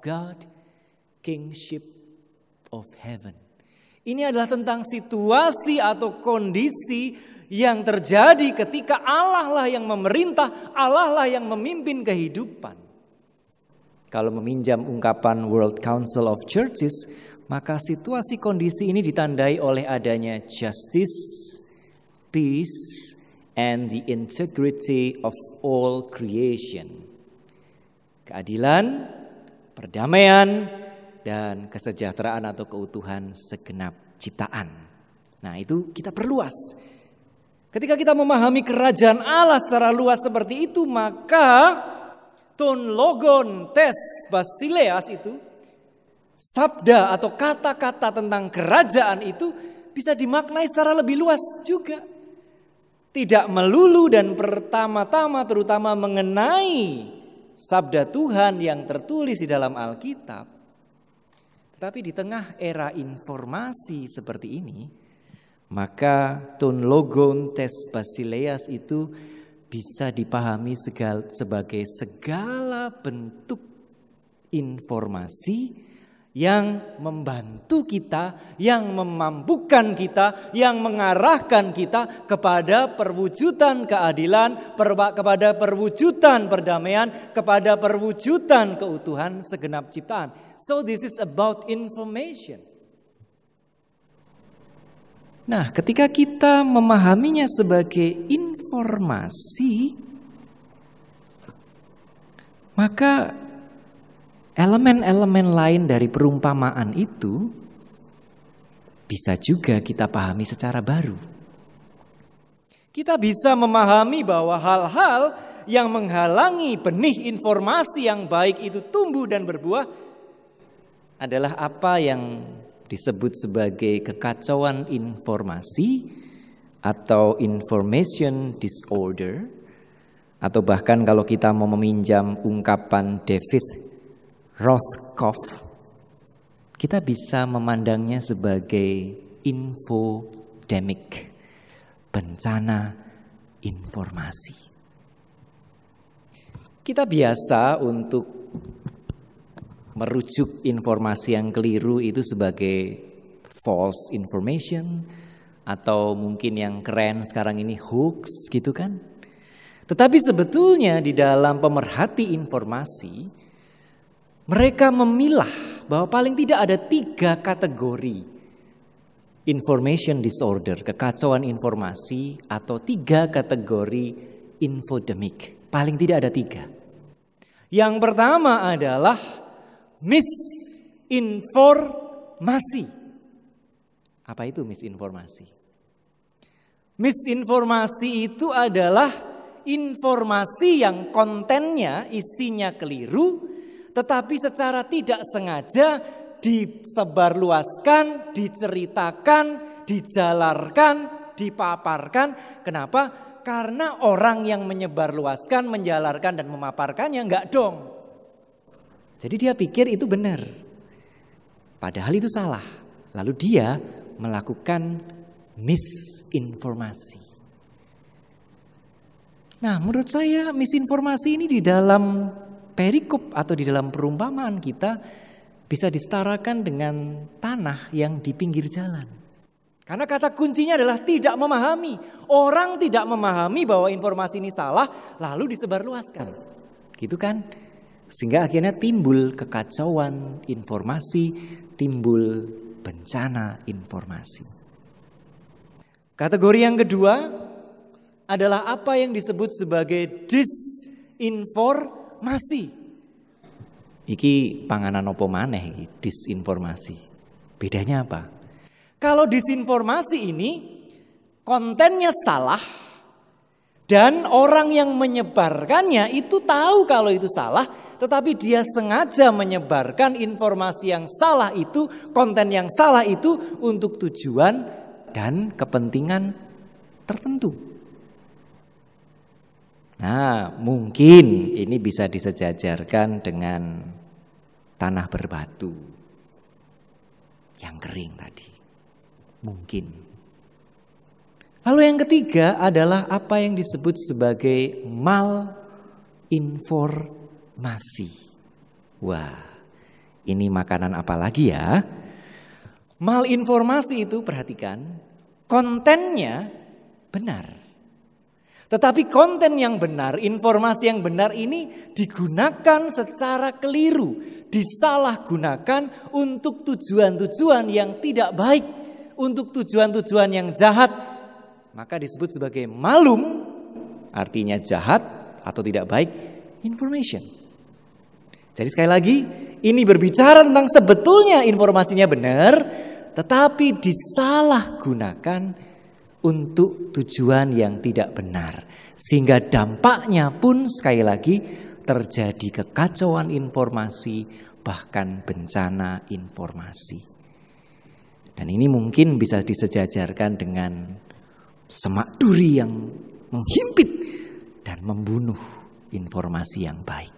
God, kingship of heaven. Ini adalah tentang situasi atau kondisi yang terjadi ketika Allah lah yang memerintah, Allah lah yang memimpin kehidupan. Kalau meminjam ungkapan World Council of Churches, maka situasi kondisi ini ditandai oleh adanya justice, peace, and the integrity of all creation. Keadilan, perdamaian, dan kesejahteraan atau keutuhan segenap ciptaan. Nah, itu kita perluas. Ketika kita memahami kerajaan Allah secara luas seperti itu, maka ton logon tes basileas itu sabda atau kata-kata tentang kerajaan itu bisa dimaknai secara lebih luas juga. Tidak melulu dan pertama-tama terutama mengenai sabda Tuhan yang tertulis di dalam Alkitab, tapi di tengah era informasi seperti ini, maka ton logon tes basileas itu bisa dipahami sebagai segala bentuk informasi yang membantu kita, yang memampukan kita, yang mengarahkan kita kepada perwujudan keadilan, kepada perwujudan perdamaian, kepada perwujudan keutuhan segenap ciptaan. So this is about information. Nah, ketika kita memahaminya sebagai informasi, maka Elemen-elemen lain dari perumpamaan itu bisa juga kita pahami secara baru. Kita bisa memahami bahwa hal-hal yang menghalangi benih informasi yang baik itu tumbuh dan berbuah adalah apa yang disebut sebagai kekacauan informasi atau information disorder atau bahkan kalau kita mau meminjam ungkapan David Rothkopf, kita bisa memandangnya sebagai infodemic, bencana informasi. Kita biasa untuk merujuk informasi yang keliru itu sebagai false information atau mungkin yang keren sekarang ini hoax gitu kan. Tetapi sebetulnya di dalam pemerhati informasi mereka memilah bahwa paling tidak ada tiga kategori information disorder, kekacauan informasi, atau tiga kategori infodemic. Paling tidak ada tiga. Yang pertama adalah misinformasi. Apa itu misinformasi? Misinformasi itu adalah informasi yang kontennya, isinya keliru, tetapi secara tidak sengaja disebarluaskan, diceritakan, dijalarkan, dipaparkan. Kenapa? Karena orang yang menyebarluaskan, menjalarkan dan memaparkannya enggak dong. Jadi dia pikir itu benar. Padahal itu salah. Lalu dia melakukan misinformasi. Nah, menurut saya misinformasi ini di dalam perikop atau di dalam perumpamaan kita bisa disetarakan dengan tanah yang di pinggir jalan. Karena kata kuncinya adalah tidak memahami. Orang tidak memahami bahwa informasi ini salah lalu disebarluaskan. Gitu kan? Sehingga akhirnya timbul kekacauan informasi, timbul bencana informasi. Kategori yang kedua adalah apa yang disebut sebagai disinformasi. Iki panganan opo maneh iki disinformasi. Bedanya apa? Kalau disinformasi ini kontennya salah dan orang yang menyebarkannya itu tahu kalau itu salah tetapi dia sengaja menyebarkan informasi yang salah itu, konten yang salah itu untuk tujuan dan kepentingan tertentu. Nah, mungkin ini bisa disejajarkan dengan tanah berbatu yang kering tadi. Mungkin. Lalu yang ketiga adalah apa yang disebut sebagai mal informasi. Wah, ini makanan apa lagi ya? Mal informasi itu perhatikan, kontennya benar. Tetapi konten yang benar, informasi yang benar ini digunakan secara keliru, disalahgunakan untuk tujuan-tujuan yang tidak baik, untuk tujuan-tujuan yang jahat, maka disebut sebagai malum, artinya jahat atau tidak baik, information. Jadi sekali lagi, ini berbicara tentang sebetulnya informasinya benar, tetapi disalahgunakan untuk tujuan yang tidak benar. Sehingga dampaknya pun sekali lagi terjadi kekacauan informasi bahkan bencana informasi. Dan ini mungkin bisa disejajarkan dengan semak duri yang menghimpit dan membunuh informasi yang baik.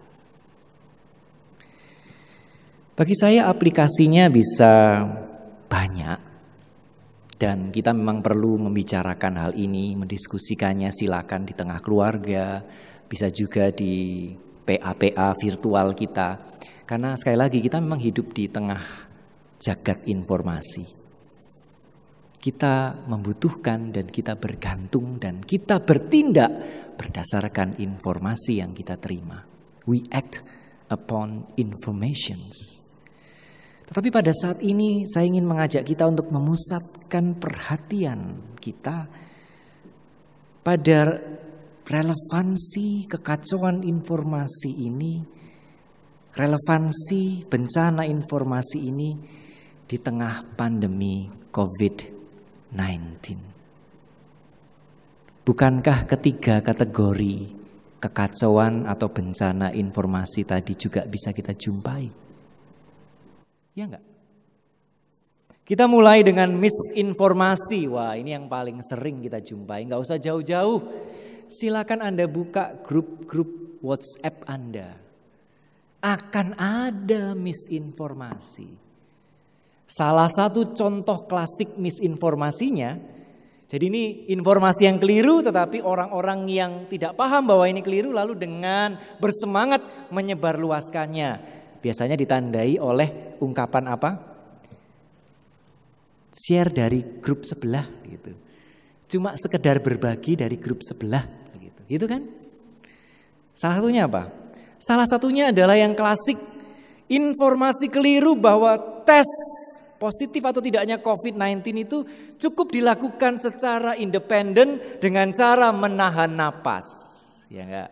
Bagi saya aplikasinya bisa banyak dan kita memang perlu membicarakan hal ini, mendiskusikannya silakan di tengah keluarga, bisa juga di PA-PA virtual kita. Karena sekali lagi kita memang hidup di tengah jagat informasi. Kita membutuhkan dan kita bergantung dan kita bertindak berdasarkan informasi yang kita terima. We act upon informations. Tetapi pada saat ini saya ingin mengajak kita untuk memusatkan perhatian kita pada relevansi kekacauan informasi ini, relevansi bencana informasi ini di tengah pandemi COVID-19. Bukankah ketiga kategori kekacauan atau bencana informasi tadi juga bisa kita jumpai? Ya enggak? Kita mulai dengan misinformasi. Wah ini yang paling sering kita jumpai. Enggak usah jauh-jauh. Silakan Anda buka grup-grup WhatsApp Anda. Akan ada misinformasi. Salah satu contoh klasik misinformasinya, jadi ini informasi yang keliru tetapi orang-orang yang tidak paham bahwa ini keliru lalu dengan bersemangat menyebarluaskannya biasanya ditandai oleh ungkapan apa? Share dari grup sebelah gitu. Cuma sekedar berbagi dari grup sebelah gitu. Gitu kan? Salah satunya apa? Salah satunya adalah yang klasik informasi keliru bahwa tes positif atau tidaknya COVID-19 itu cukup dilakukan secara independen dengan cara menahan napas. Ya enggak?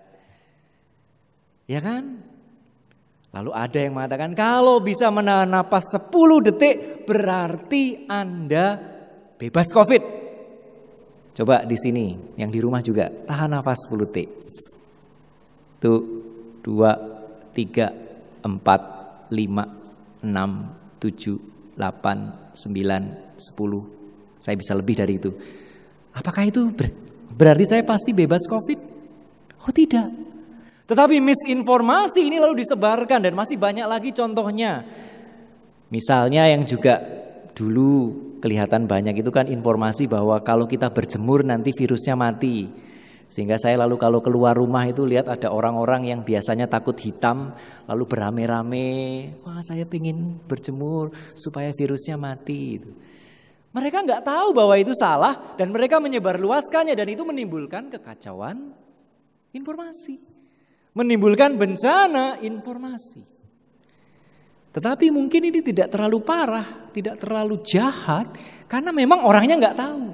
Ya kan? Lalu ada yang mengatakan kalau bisa menahan napas 10 detik berarti Anda bebas Covid. Coba di sini yang di rumah juga tahan napas 10 detik. Tuh 2 3 4 5 6 7 8 9 10. Saya bisa lebih dari itu. Apakah itu ber berarti saya pasti bebas Covid? Oh tidak. Tetapi misinformasi ini lalu disebarkan dan masih banyak lagi contohnya. Misalnya yang juga dulu kelihatan banyak itu kan informasi bahwa kalau kita berjemur nanti virusnya mati. Sehingga saya lalu kalau keluar rumah itu lihat ada orang-orang yang biasanya takut hitam lalu beramai-ramai, wah saya ingin berjemur supaya virusnya mati. Mereka nggak tahu bahwa itu salah dan mereka menyebarluaskannya dan itu menimbulkan kekacauan informasi menimbulkan bencana informasi. Tetapi mungkin ini tidak terlalu parah, tidak terlalu jahat, karena memang orangnya nggak tahu.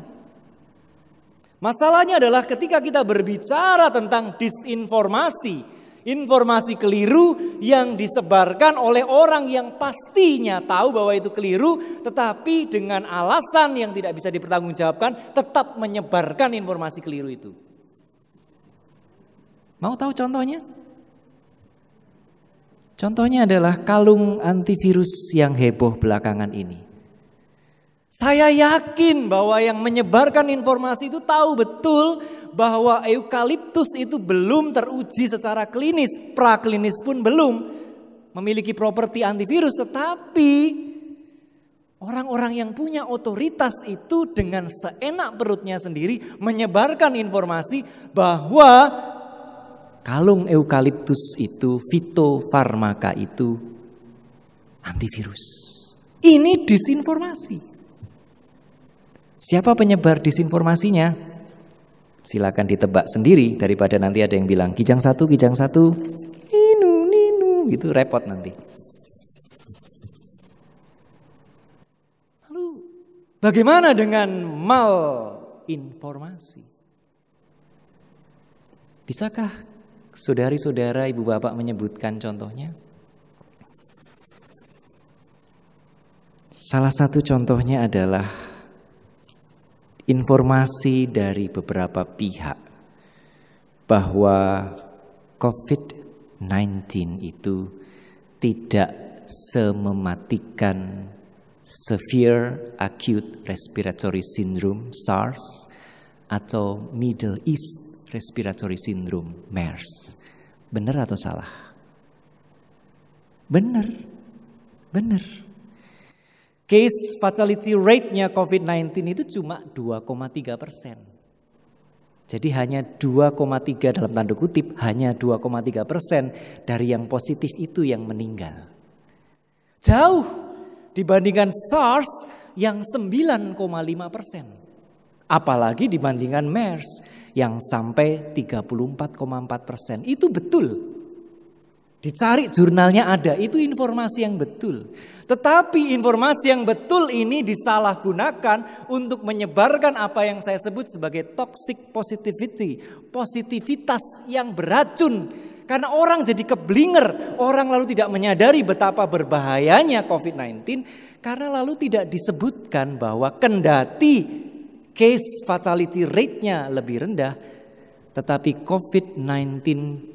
Masalahnya adalah ketika kita berbicara tentang disinformasi, informasi keliru yang disebarkan oleh orang yang pastinya tahu bahwa itu keliru, tetapi dengan alasan yang tidak bisa dipertanggungjawabkan, tetap menyebarkan informasi keliru itu. Mau tahu contohnya? Contohnya adalah kalung antivirus yang heboh belakangan ini. Saya yakin bahwa yang menyebarkan informasi itu tahu betul bahwa eukaliptus itu belum teruji secara klinis, praklinis pun belum memiliki properti antivirus, tetapi orang-orang yang punya otoritas itu dengan seenak perutnya sendiri menyebarkan informasi bahwa kalung eukaliptus itu, fitofarmaka itu antivirus. Ini disinformasi. Siapa penyebar disinformasinya? Silakan ditebak sendiri daripada nanti ada yang bilang kijang satu, kijang satu, ninu, ninu, itu repot nanti. Lalu bagaimana dengan mal informasi? Bisakah Saudari-saudara, ibu bapak menyebutkan contohnya. Salah satu contohnya adalah informasi dari beberapa pihak bahwa COVID-19 itu tidak semematikan severe acute respiratory syndrome SARS atau Middle East respiratory syndrome MERS. Benar atau salah? Benar. Benar. Case fatality rate-nya COVID-19 itu cuma 2,3 persen. Jadi hanya 2,3 dalam tanda kutip, hanya 2,3 persen dari yang positif itu yang meninggal. Jauh dibandingkan SARS yang 9,5 persen. Apalagi dibandingkan MERS yang sampai 34,4 persen. Itu betul. Dicari jurnalnya ada, itu informasi yang betul. Tetapi informasi yang betul ini disalahgunakan untuk menyebarkan apa yang saya sebut sebagai toxic positivity, positivitas yang beracun. Karena orang jadi keblinger, orang lalu tidak menyadari betapa berbahayanya COVID-19 karena lalu tidak disebutkan bahwa kendati case fatality rate-nya lebih rendah, tetapi COVID-19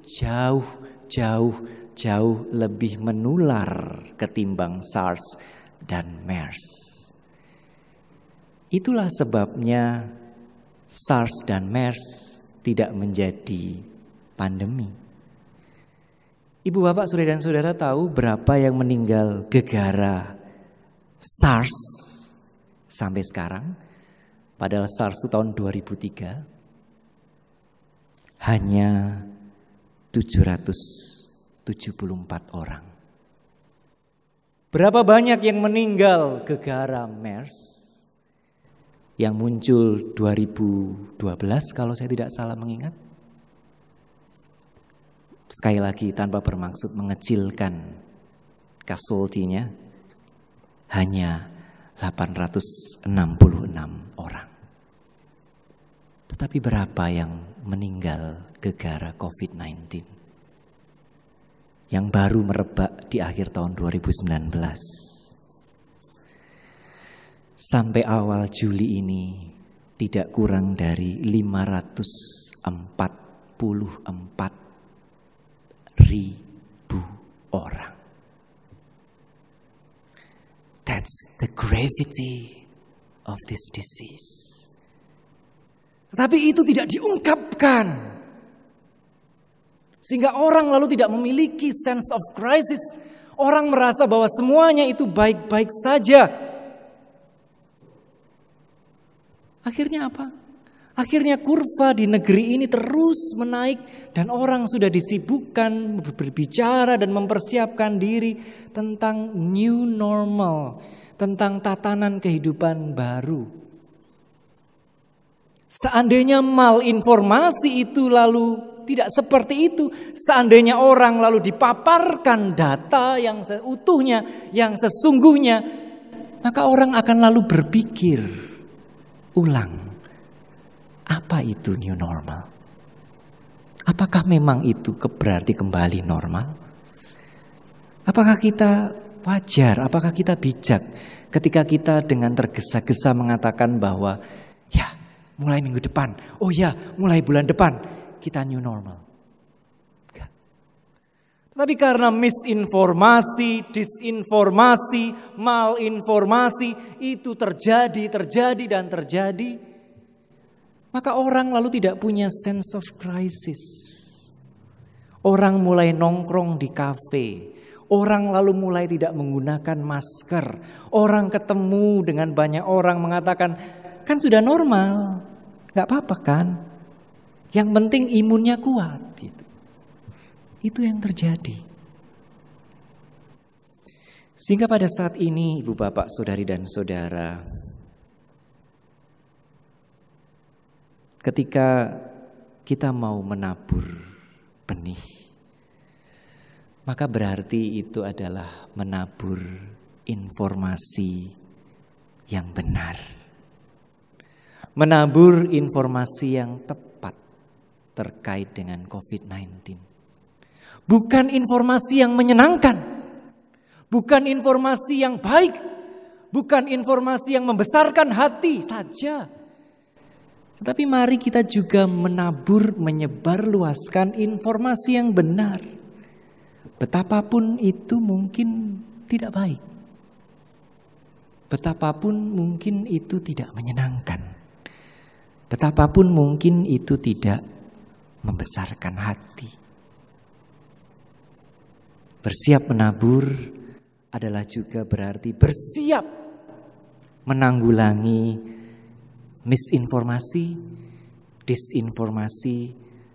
jauh, jauh, jauh lebih menular ketimbang SARS dan MERS. Itulah sebabnya SARS dan MERS tidak menjadi pandemi. Ibu bapak saudara dan saudara tahu berapa yang meninggal gegara SARS sampai sekarang? Padahal SARS tahun 2003 hanya 774 orang. Berapa banyak yang meninggal gegara MERS yang muncul 2012 kalau saya tidak salah mengingat? Sekali lagi tanpa bermaksud mengecilkan casualty-nya hanya 866 orang. Tetapi berapa yang meninggal gegara COVID-19? Yang baru merebak di akhir tahun 2019. Sampai awal Juli ini tidak kurang dari 544 ribu orang. That's the gravity of this disease. Tetapi itu tidak diungkapkan. Sehingga orang lalu tidak memiliki sense of crisis. Orang merasa bahwa semuanya itu baik-baik saja. Akhirnya apa? Akhirnya kurva di negeri ini terus menaik dan orang sudah disibukkan berbicara dan mempersiapkan diri tentang new normal, tentang tatanan kehidupan baru. Seandainya mal informasi itu lalu tidak seperti itu. Seandainya orang lalu dipaparkan data yang seutuhnya, yang sesungguhnya, maka orang akan lalu berpikir ulang, apa itu new normal? Apakah memang itu berarti kembali normal? Apakah kita wajar, apakah kita bijak ketika kita dengan tergesa-gesa mengatakan bahwa mulai minggu depan, oh ya mulai bulan depan. Kita new normal. Tapi karena misinformasi, disinformasi, malinformasi itu terjadi, terjadi dan terjadi, maka orang lalu tidak punya sense of crisis. Orang mulai nongkrong di kafe, orang lalu mulai tidak menggunakan masker, orang ketemu dengan banyak orang mengatakan, kan sudah normal, nggak apa-apa kan? Yang penting imunnya kuat gitu. Itu yang terjadi. Sehingga pada saat ini Ibu Bapak, Saudari dan Saudara ketika kita mau menabur benih maka berarti itu adalah menabur informasi yang benar. Menabur informasi yang tepat terkait dengan COVID-19. Bukan informasi yang menyenangkan, bukan informasi yang baik, bukan informasi yang membesarkan hati saja. Tetapi mari kita juga menabur, menyebarluaskan informasi yang benar. Betapapun itu mungkin tidak baik. Betapapun mungkin itu tidak menyenangkan. Betapapun mungkin itu tidak membesarkan hati. Bersiap menabur adalah juga berarti bersiap menanggulangi misinformasi, disinformasi,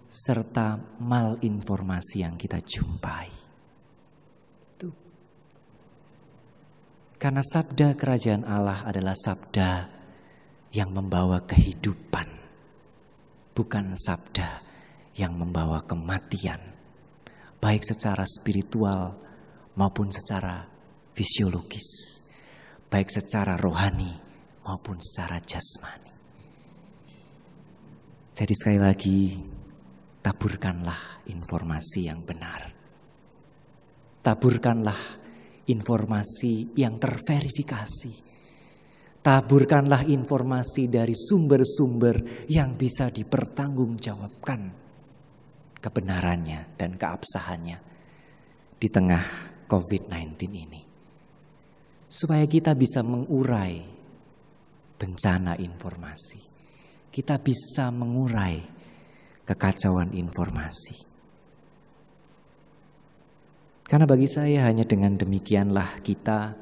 serta malinformasi yang kita jumpai. Karena sabda kerajaan Allah adalah sabda yang membawa kehidupan, bukan sabda yang membawa kematian, baik secara spiritual maupun secara fisiologis, baik secara rohani maupun secara jasmani. Jadi, sekali lagi, taburkanlah informasi yang benar, taburkanlah informasi yang terverifikasi. Taburkanlah informasi dari sumber-sumber yang bisa dipertanggungjawabkan kebenarannya dan keabsahannya di tengah COVID-19 ini. Supaya kita bisa mengurai bencana informasi. Kita bisa mengurai kekacauan informasi. Karena bagi saya hanya dengan demikianlah kita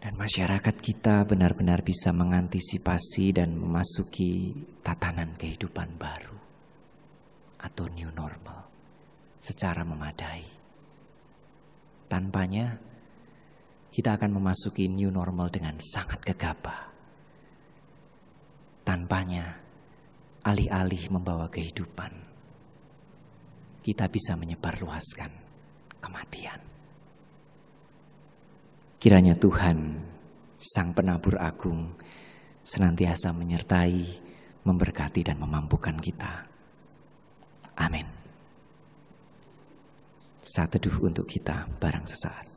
dan masyarakat kita benar-benar bisa mengantisipasi dan memasuki tatanan kehidupan baru atau new normal secara memadai. Tanpanya, kita akan memasuki new normal dengan sangat gegabah. Tanpanya, alih-alih membawa kehidupan, kita bisa menyebarluaskan kematian. Kiranya Tuhan, Sang Penabur Agung, senantiasa menyertai, memberkati, dan memampukan kita Amin. Saat teduh untuk kita barang sesaat.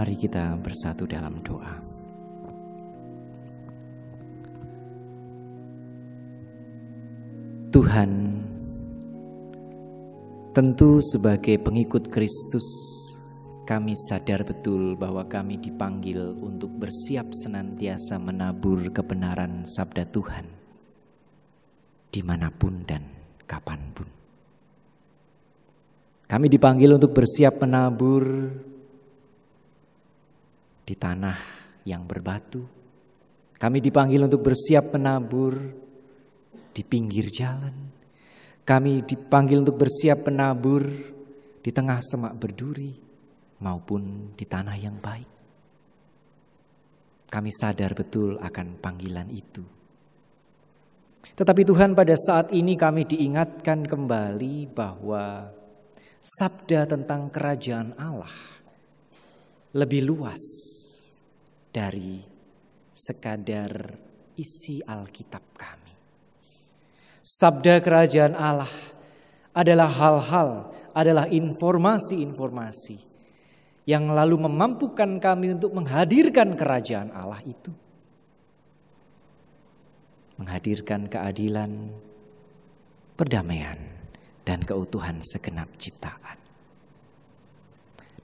Mari kita bersatu dalam doa. Tuhan, tentu sebagai pengikut Kristus, kami sadar betul bahwa kami dipanggil untuk bersiap senantiasa menabur kebenaran sabda Tuhan di mana pun dan kapan pun. Kami dipanggil untuk bersiap menabur di tanah yang berbatu. Kami dipanggil untuk bersiap menabur di pinggir jalan. Kami dipanggil untuk bersiap menabur di tengah semak berduri maupun di tanah yang baik. Kami sadar betul akan panggilan itu. Tetapi Tuhan pada saat ini kami diingatkan kembali bahwa sabda tentang kerajaan Allah lebih luas dari sekadar isi Alkitab kami. Sabda kerajaan Allah adalah hal-hal, adalah informasi-informasi yang lalu memampukan kami untuk menghadirkan kerajaan Allah itu. Menghadirkan keadilan, perdamaian, dan keutuhan segenap ciptaan.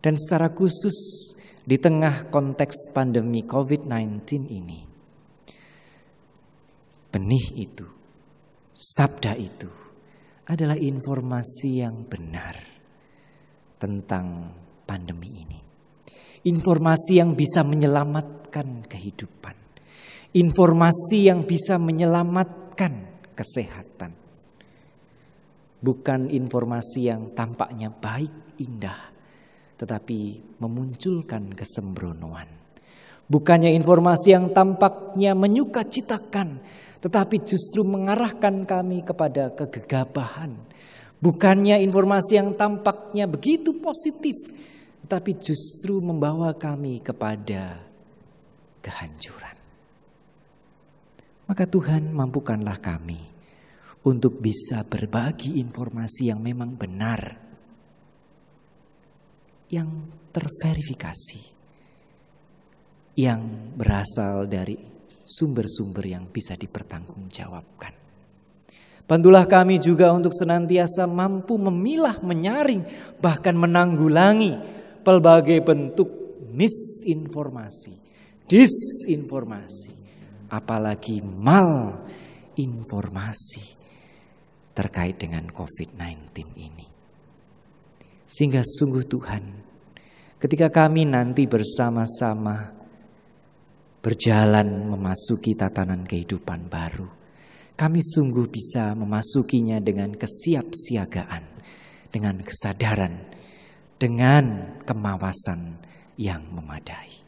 Dan secara khusus di tengah konteks pandemi COVID-19 ini, benih itu, sabda itu adalah informasi yang benar tentang pandemi ini. Informasi yang bisa menyelamatkan kehidupan. Informasi yang bisa menyelamatkan kesehatan bukan informasi yang tampaknya baik, indah, tetapi memunculkan kesembronoan. Bukannya informasi yang tampaknya menyukacitakan, tetapi justru mengarahkan kami kepada kegegabahan. Bukannya informasi yang tampaknya begitu positif, tetapi justru membawa kami kepada kehancuran. Maka Tuhan mampukanlah kami untuk bisa berbagi informasi yang memang benar, yang terverifikasi, yang berasal dari sumber-sumber yang bisa dipertanggungjawabkan. Bantulah kami juga untuk senantiasa mampu memilah, menyaring, bahkan menanggulangi pelbagai bentuk misinformasi, disinformasi, apalagi malinformasi terkait dengan COVID-19 ini. Sehingga sungguh Tuhan, ketika kami nanti bersama-sama berjalan memasuki tatanan kehidupan baru, kami sungguh bisa memasukinya dengan kesiapsiagaan, dengan kesadaran, dengan kemawasan yang memadai.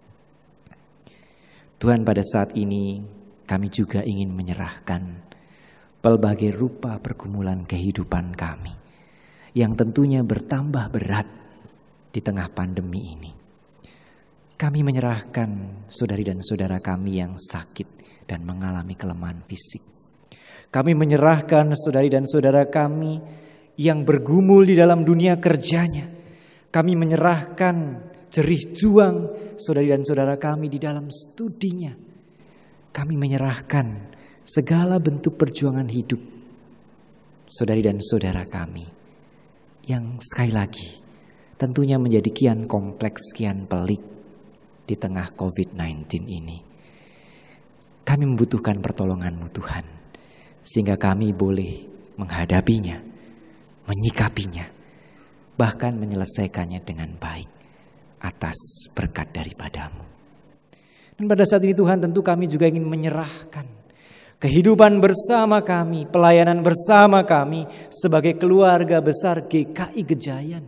Tuhan pada saat ini kami juga ingin menyerahkan pelbagai rupa pergumulan kehidupan kami yang tentunya bertambah berat di tengah pandemi ini. Kami menyerahkan saudari dan saudara kami yang sakit dan mengalami kelemahan fisik. Kami menyerahkan saudari dan saudara kami yang bergumul di dalam dunia kerjanya. Kami menyerahkan jerih juang saudari dan saudara kami di dalam studinya. Kami menyerahkan segala bentuk perjuangan hidup saudari dan saudara kami yang sekali lagi tentunya menjadi kian kompleks, kian pelik di tengah COVID-19 ini. Kami membutuhkan pertolonganmu Tuhan, sehingga kami boleh menghadapinya, menyikapinya, bahkan menyelesaikannya dengan baik atas berkat daripadamu. Dan pada saat ini Tuhan tentu kami juga ingin menyerahkan kehidupan bersama kami, pelayanan bersama kami sebagai keluarga besar GKI Gejayan.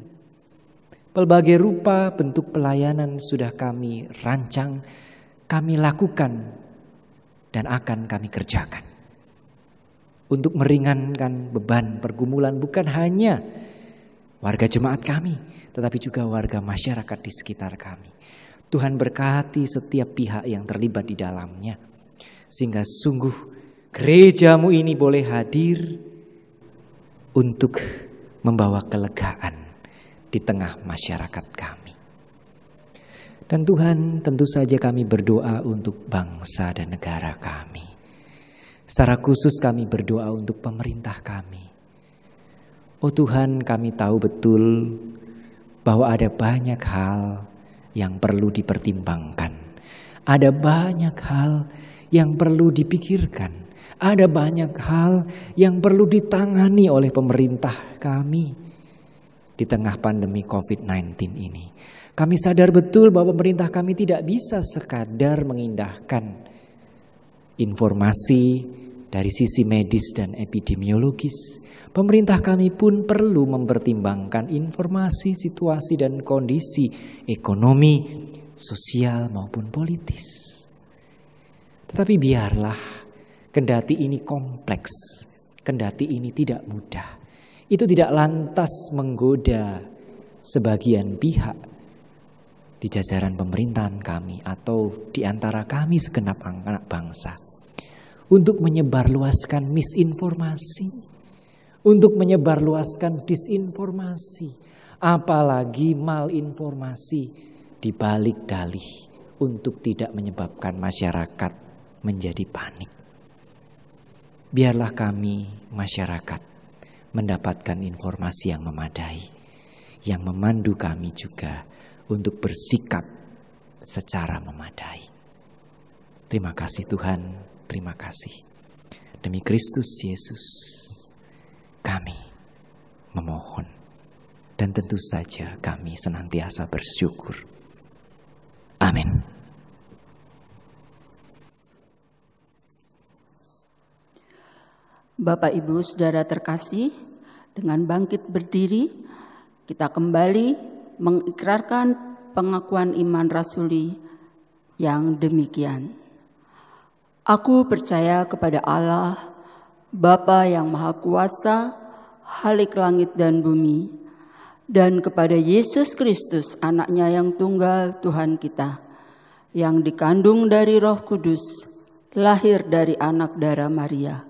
Pelbagai rupa bentuk pelayanan sudah kami rancang, kami lakukan dan akan kami kerjakan. Untuk meringankan beban pergumulan bukan hanya warga jemaat kami, tetapi juga warga masyarakat di sekitar kami. Tuhan berkati setiap pihak yang terlibat di dalamnya. Sehingga sungguh gerejamu ini boleh hadir untuk membawa kelegaan di tengah masyarakat kami. Dan Tuhan tentu saja kami berdoa untuk bangsa dan negara kami. Secara khusus kami berdoa untuk pemerintah kami. Oh Tuhan kami tahu betul bahwa ada banyak hal yang perlu dipertimbangkan. Ada banyak hal yang perlu dipikirkan. Ada banyak hal yang perlu ditangani oleh pemerintah kami di tengah pandemi COVID-19 ini. Kami sadar betul bahwa pemerintah kami tidak bisa sekadar mengindahkan informasi dari sisi medis dan epidemiologis. Pemerintah kami pun perlu mempertimbangkan informasi, situasi, dan kondisi ekonomi, sosial, maupun politis. Tetapi biarlah, kendati ini kompleks, kendati ini tidak mudah, itu tidak lantas menggoda sebagian pihak di jajaran pemerintahan kami atau di antara kami segenap anak bangsa untuk menyebarluaskan misinformasi untuk menyebarluaskan disinformasi, apalagi malinformasi di balik dalih untuk tidak menyebabkan masyarakat menjadi panik. Biarlah kami masyarakat mendapatkan informasi yang memadai, yang memandu kami juga untuk bersikap secara memadai. Terima kasih Tuhan, terima kasih. Demi Kristus Yesus kami memohon dan tentu saja kami senantiasa bersyukur. Amin. Bapak Ibu Saudara terkasih, dengan bangkit berdiri kita kembali mengikrarkan pengakuan iman rasuli yang demikian. Aku percaya kepada Allah, Bapa yang Maha Kuasa, Halik langit dan bumi, dan kepada Yesus Kristus, anaknya yang tunggal Tuhan kita, yang dikandung dari roh kudus, lahir dari anak darah Maria,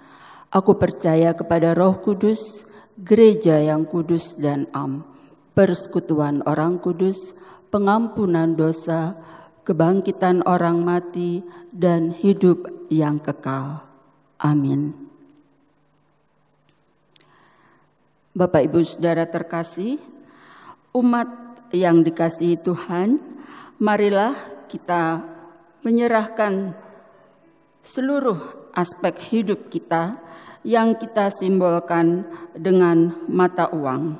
Aku percaya kepada roh kudus, gereja yang kudus dan am, persekutuan orang kudus, pengampunan dosa, kebangkitan orang mati, dan hidup yang kekal. Amin. Bapak Ibu Saudara terkasih, umat yang dikasihi Tuhan, marilah kita menyerahkan seluruh aspek hidup kita yang kita simbolkan dengan mata uang.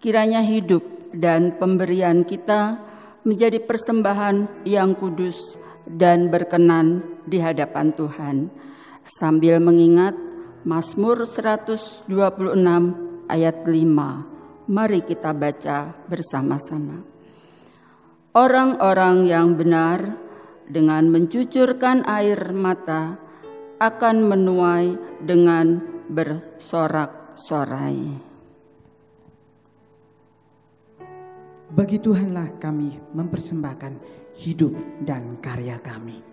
Kiranya hidup dan pemberian kita menjadi persembahan yang kudus dan berkenan di hadapan Tuhan sambil mengingat Mazmur 126 ayat 5. Mari kita baca bersama-sama. Orang-orang yang benar dengan mencucurkan air mata akan menuai dengan bersorak-sorai. Bagi Tuhanlah kami mempersembahkan hidup dan karya kami.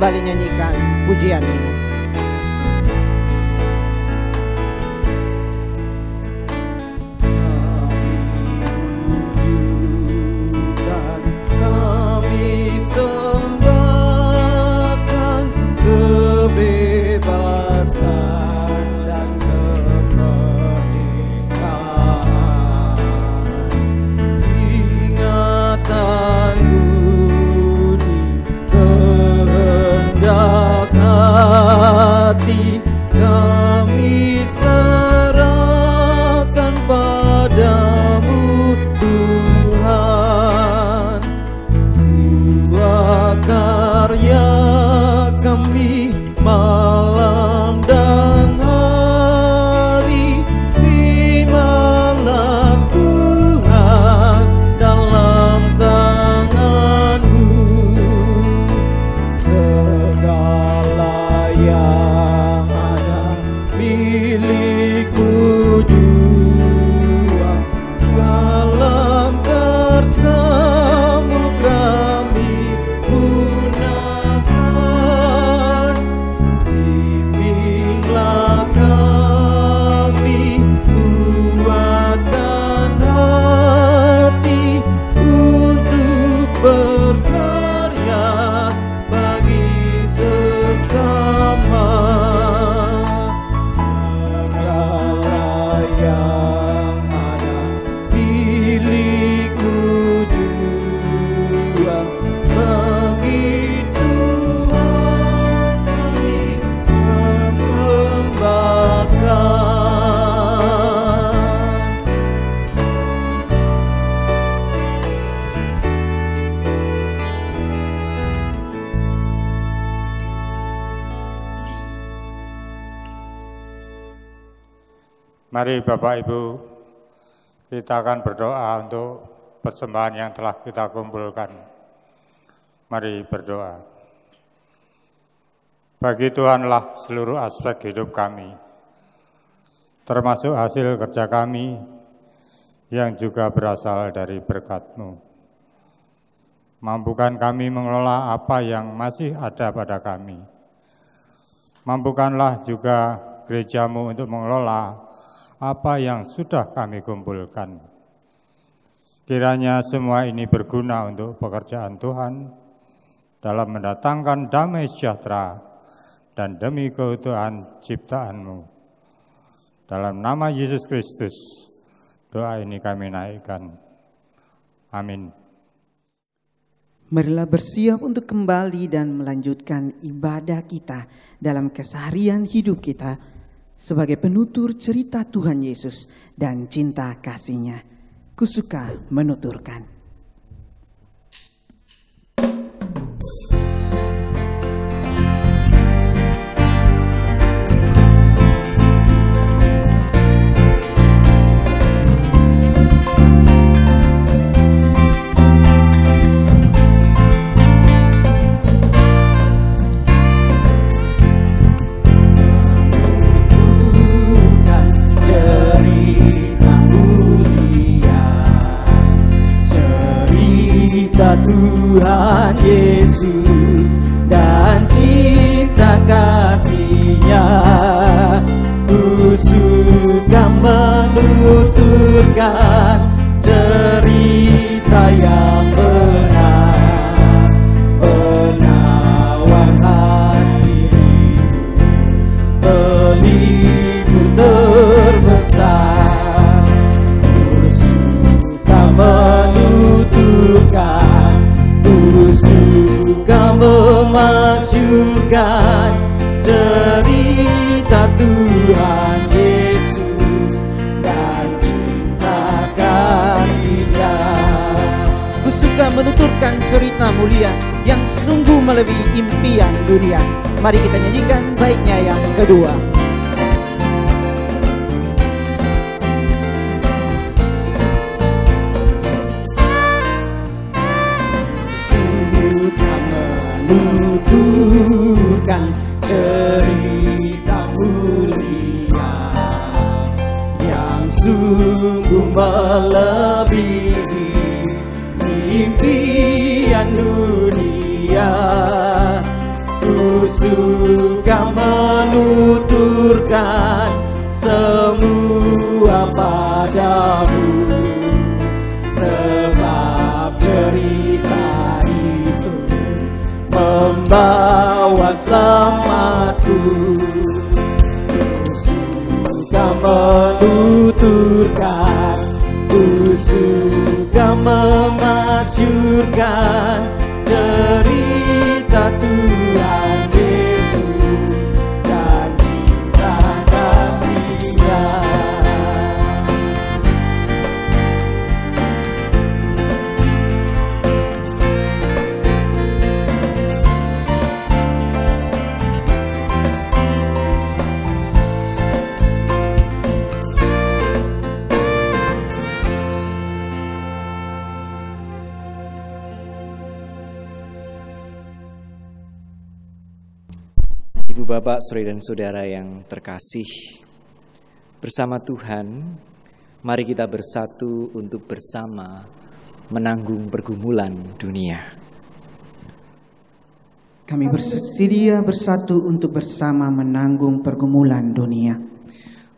Kembali nyanyikan pujian ini. Kami Bapak Ibu, kita akan berdoa untuk persembahan yang telah kita kumpulkan. Mari berdoa. Bagi Tuhanlah seluruh aspek hidup kami, termasuk hasil kerja kami yang juga berasal dari berkat-Mu. Mampukan kami mengelola apa yang masih ada pada kami. Mampukanlah juga gerejamu untuk mengelola apa yang sudah kami kumpulkan. Kiranya semua ini berguna untuk pekerjaan Tuhan dalam mendatangkan damai sejahtera dan demi keutuhan ciptaanmu. Dalam nama Yesus Kristus, doa ini kami naikkan. Amin. Marilah bersiap untuk kembali dan melanjutkan ibadah kita dalam keseharian hidup kita sebagai penutur cerita Tuhan Yesus dan cinta kasihnya. Kusuka menuturkan. Suka menuturkan Cerita yang menuturkan cerita mulia yang sungguh melebihi impian dunia. Mari kita nyanyikan baiknya yang kedua. Suka menuturkan semua padamu. Sebab cerita itu membawa selamatku. Ku suka menuturkan Ku suka memasyurkan Saudara dan saudara yang terkasih, bersama Tuhan, mari kita bersatu untuk bersama menanggung pergumulan dunia. Kami bersedia bersatu untuk bersama menanggung pergumulan dunia.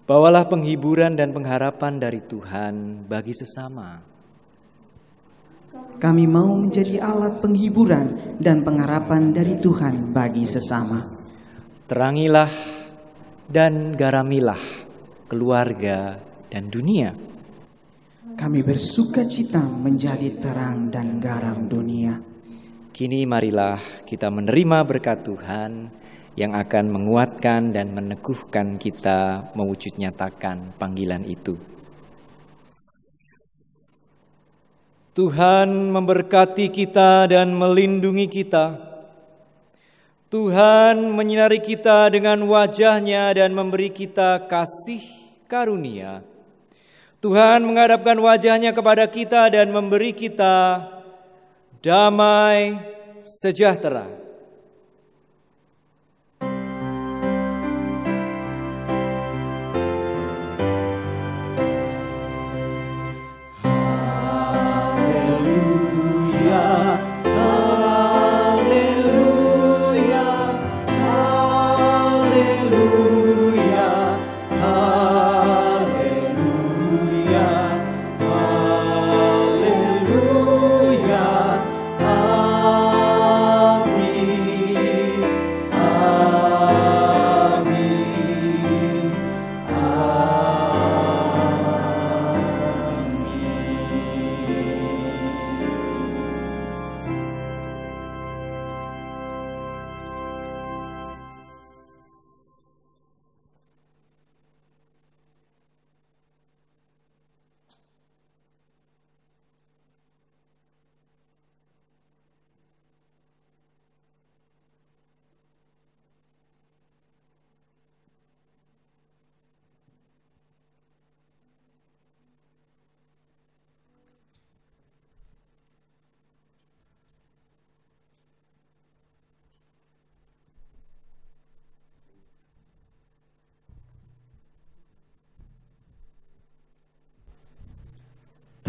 Bawalah penghiburan dan pengharapan dari Tuhan bagi sesama. Kami mau menjadi alat penghiburan dan pengharapan dari Tuhan bagi sesama. Terangilah dan garamilah keluarga dan dunia. Kami bersuka cita menjadi terang dan garam dunia. Kini marilah kita menerima berkat Tuhan yang akan menguatkan dan meneguhkan kita mewujud nyatakan panggilan itu. Tuhan memberkati kita dan melindungi kita. Tuhan menyinari kita dengan wajahnya dan memberi kita kasih karunia. Tuhan menghadapkan wajahnya kepada kita dan memberi kita damai sejahtera.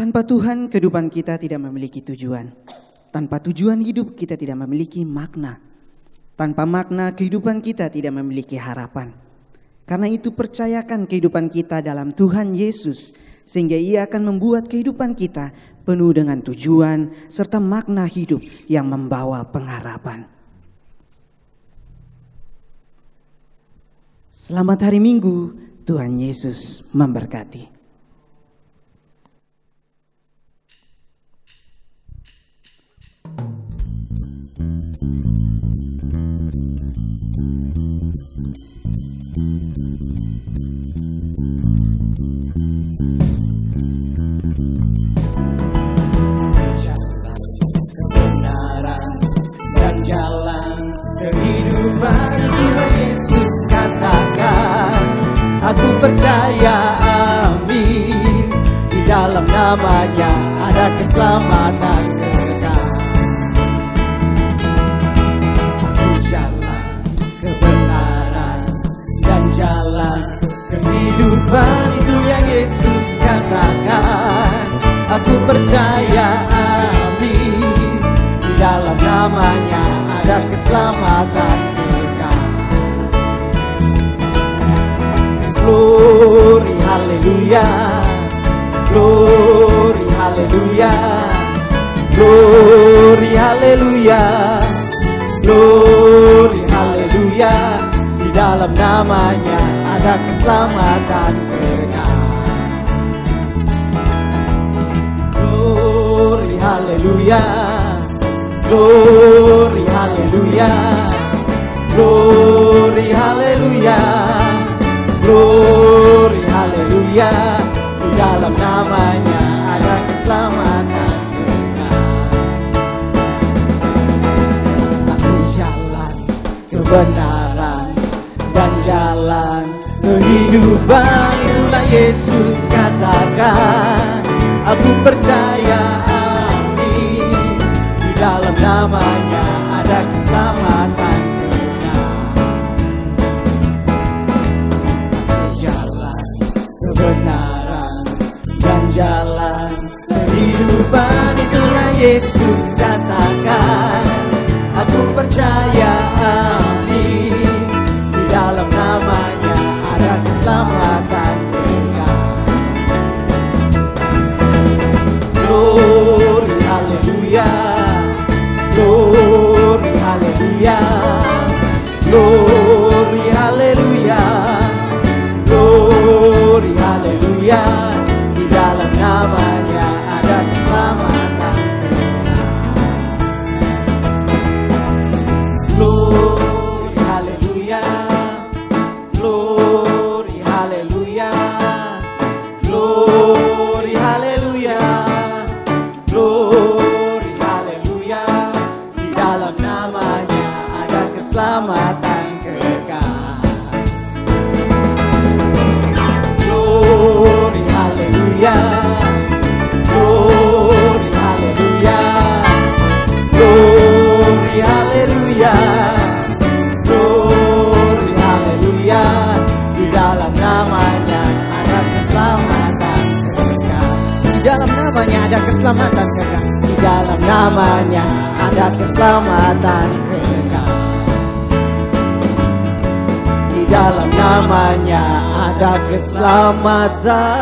Tanpa Tuhan, kehidupan kita tidak memiliki tujuan. Tanpa tujuan hidup, kita tidak memiliki makna. Tanpa makna, kehidupan kita tidak memiliki harapan. Karena itu, percayakan kehidupan kita dalam Tuhan Yesus, sehingga Ia akan membuat kehidupan kita penuh dengan tujuan serta makna hidup yang membawa pengharapan. Selamat hari Minggu, Tuhan Yesus memberkati. kebenaran dan jalan kehidupan Tuhan Yesus katakan Aku percaya amin Di dalam namanya ada keselamatan kehidupan itu yang Yesus katakan. Aku percaya amin. Di dalam namanya ada keselamatan kekal Glory haleluya. Glory haleluya. Glory haleluya. Glory haleluya. Di dalam namanya ada keselamatan kekal Glory haleluya Glory haleluya Glory haleluya Glory haleluya Di dalam namanya ada keselamatan Aku jalan kebenaran dan jalan kehidupan Itulah Yesus katakan. Aku percaya amin Di dalam namanya ada keselamatan. Jalan kebenaran dan jalan kehidupan Itulah Yesus katakan. Aku percaya amin keselamatan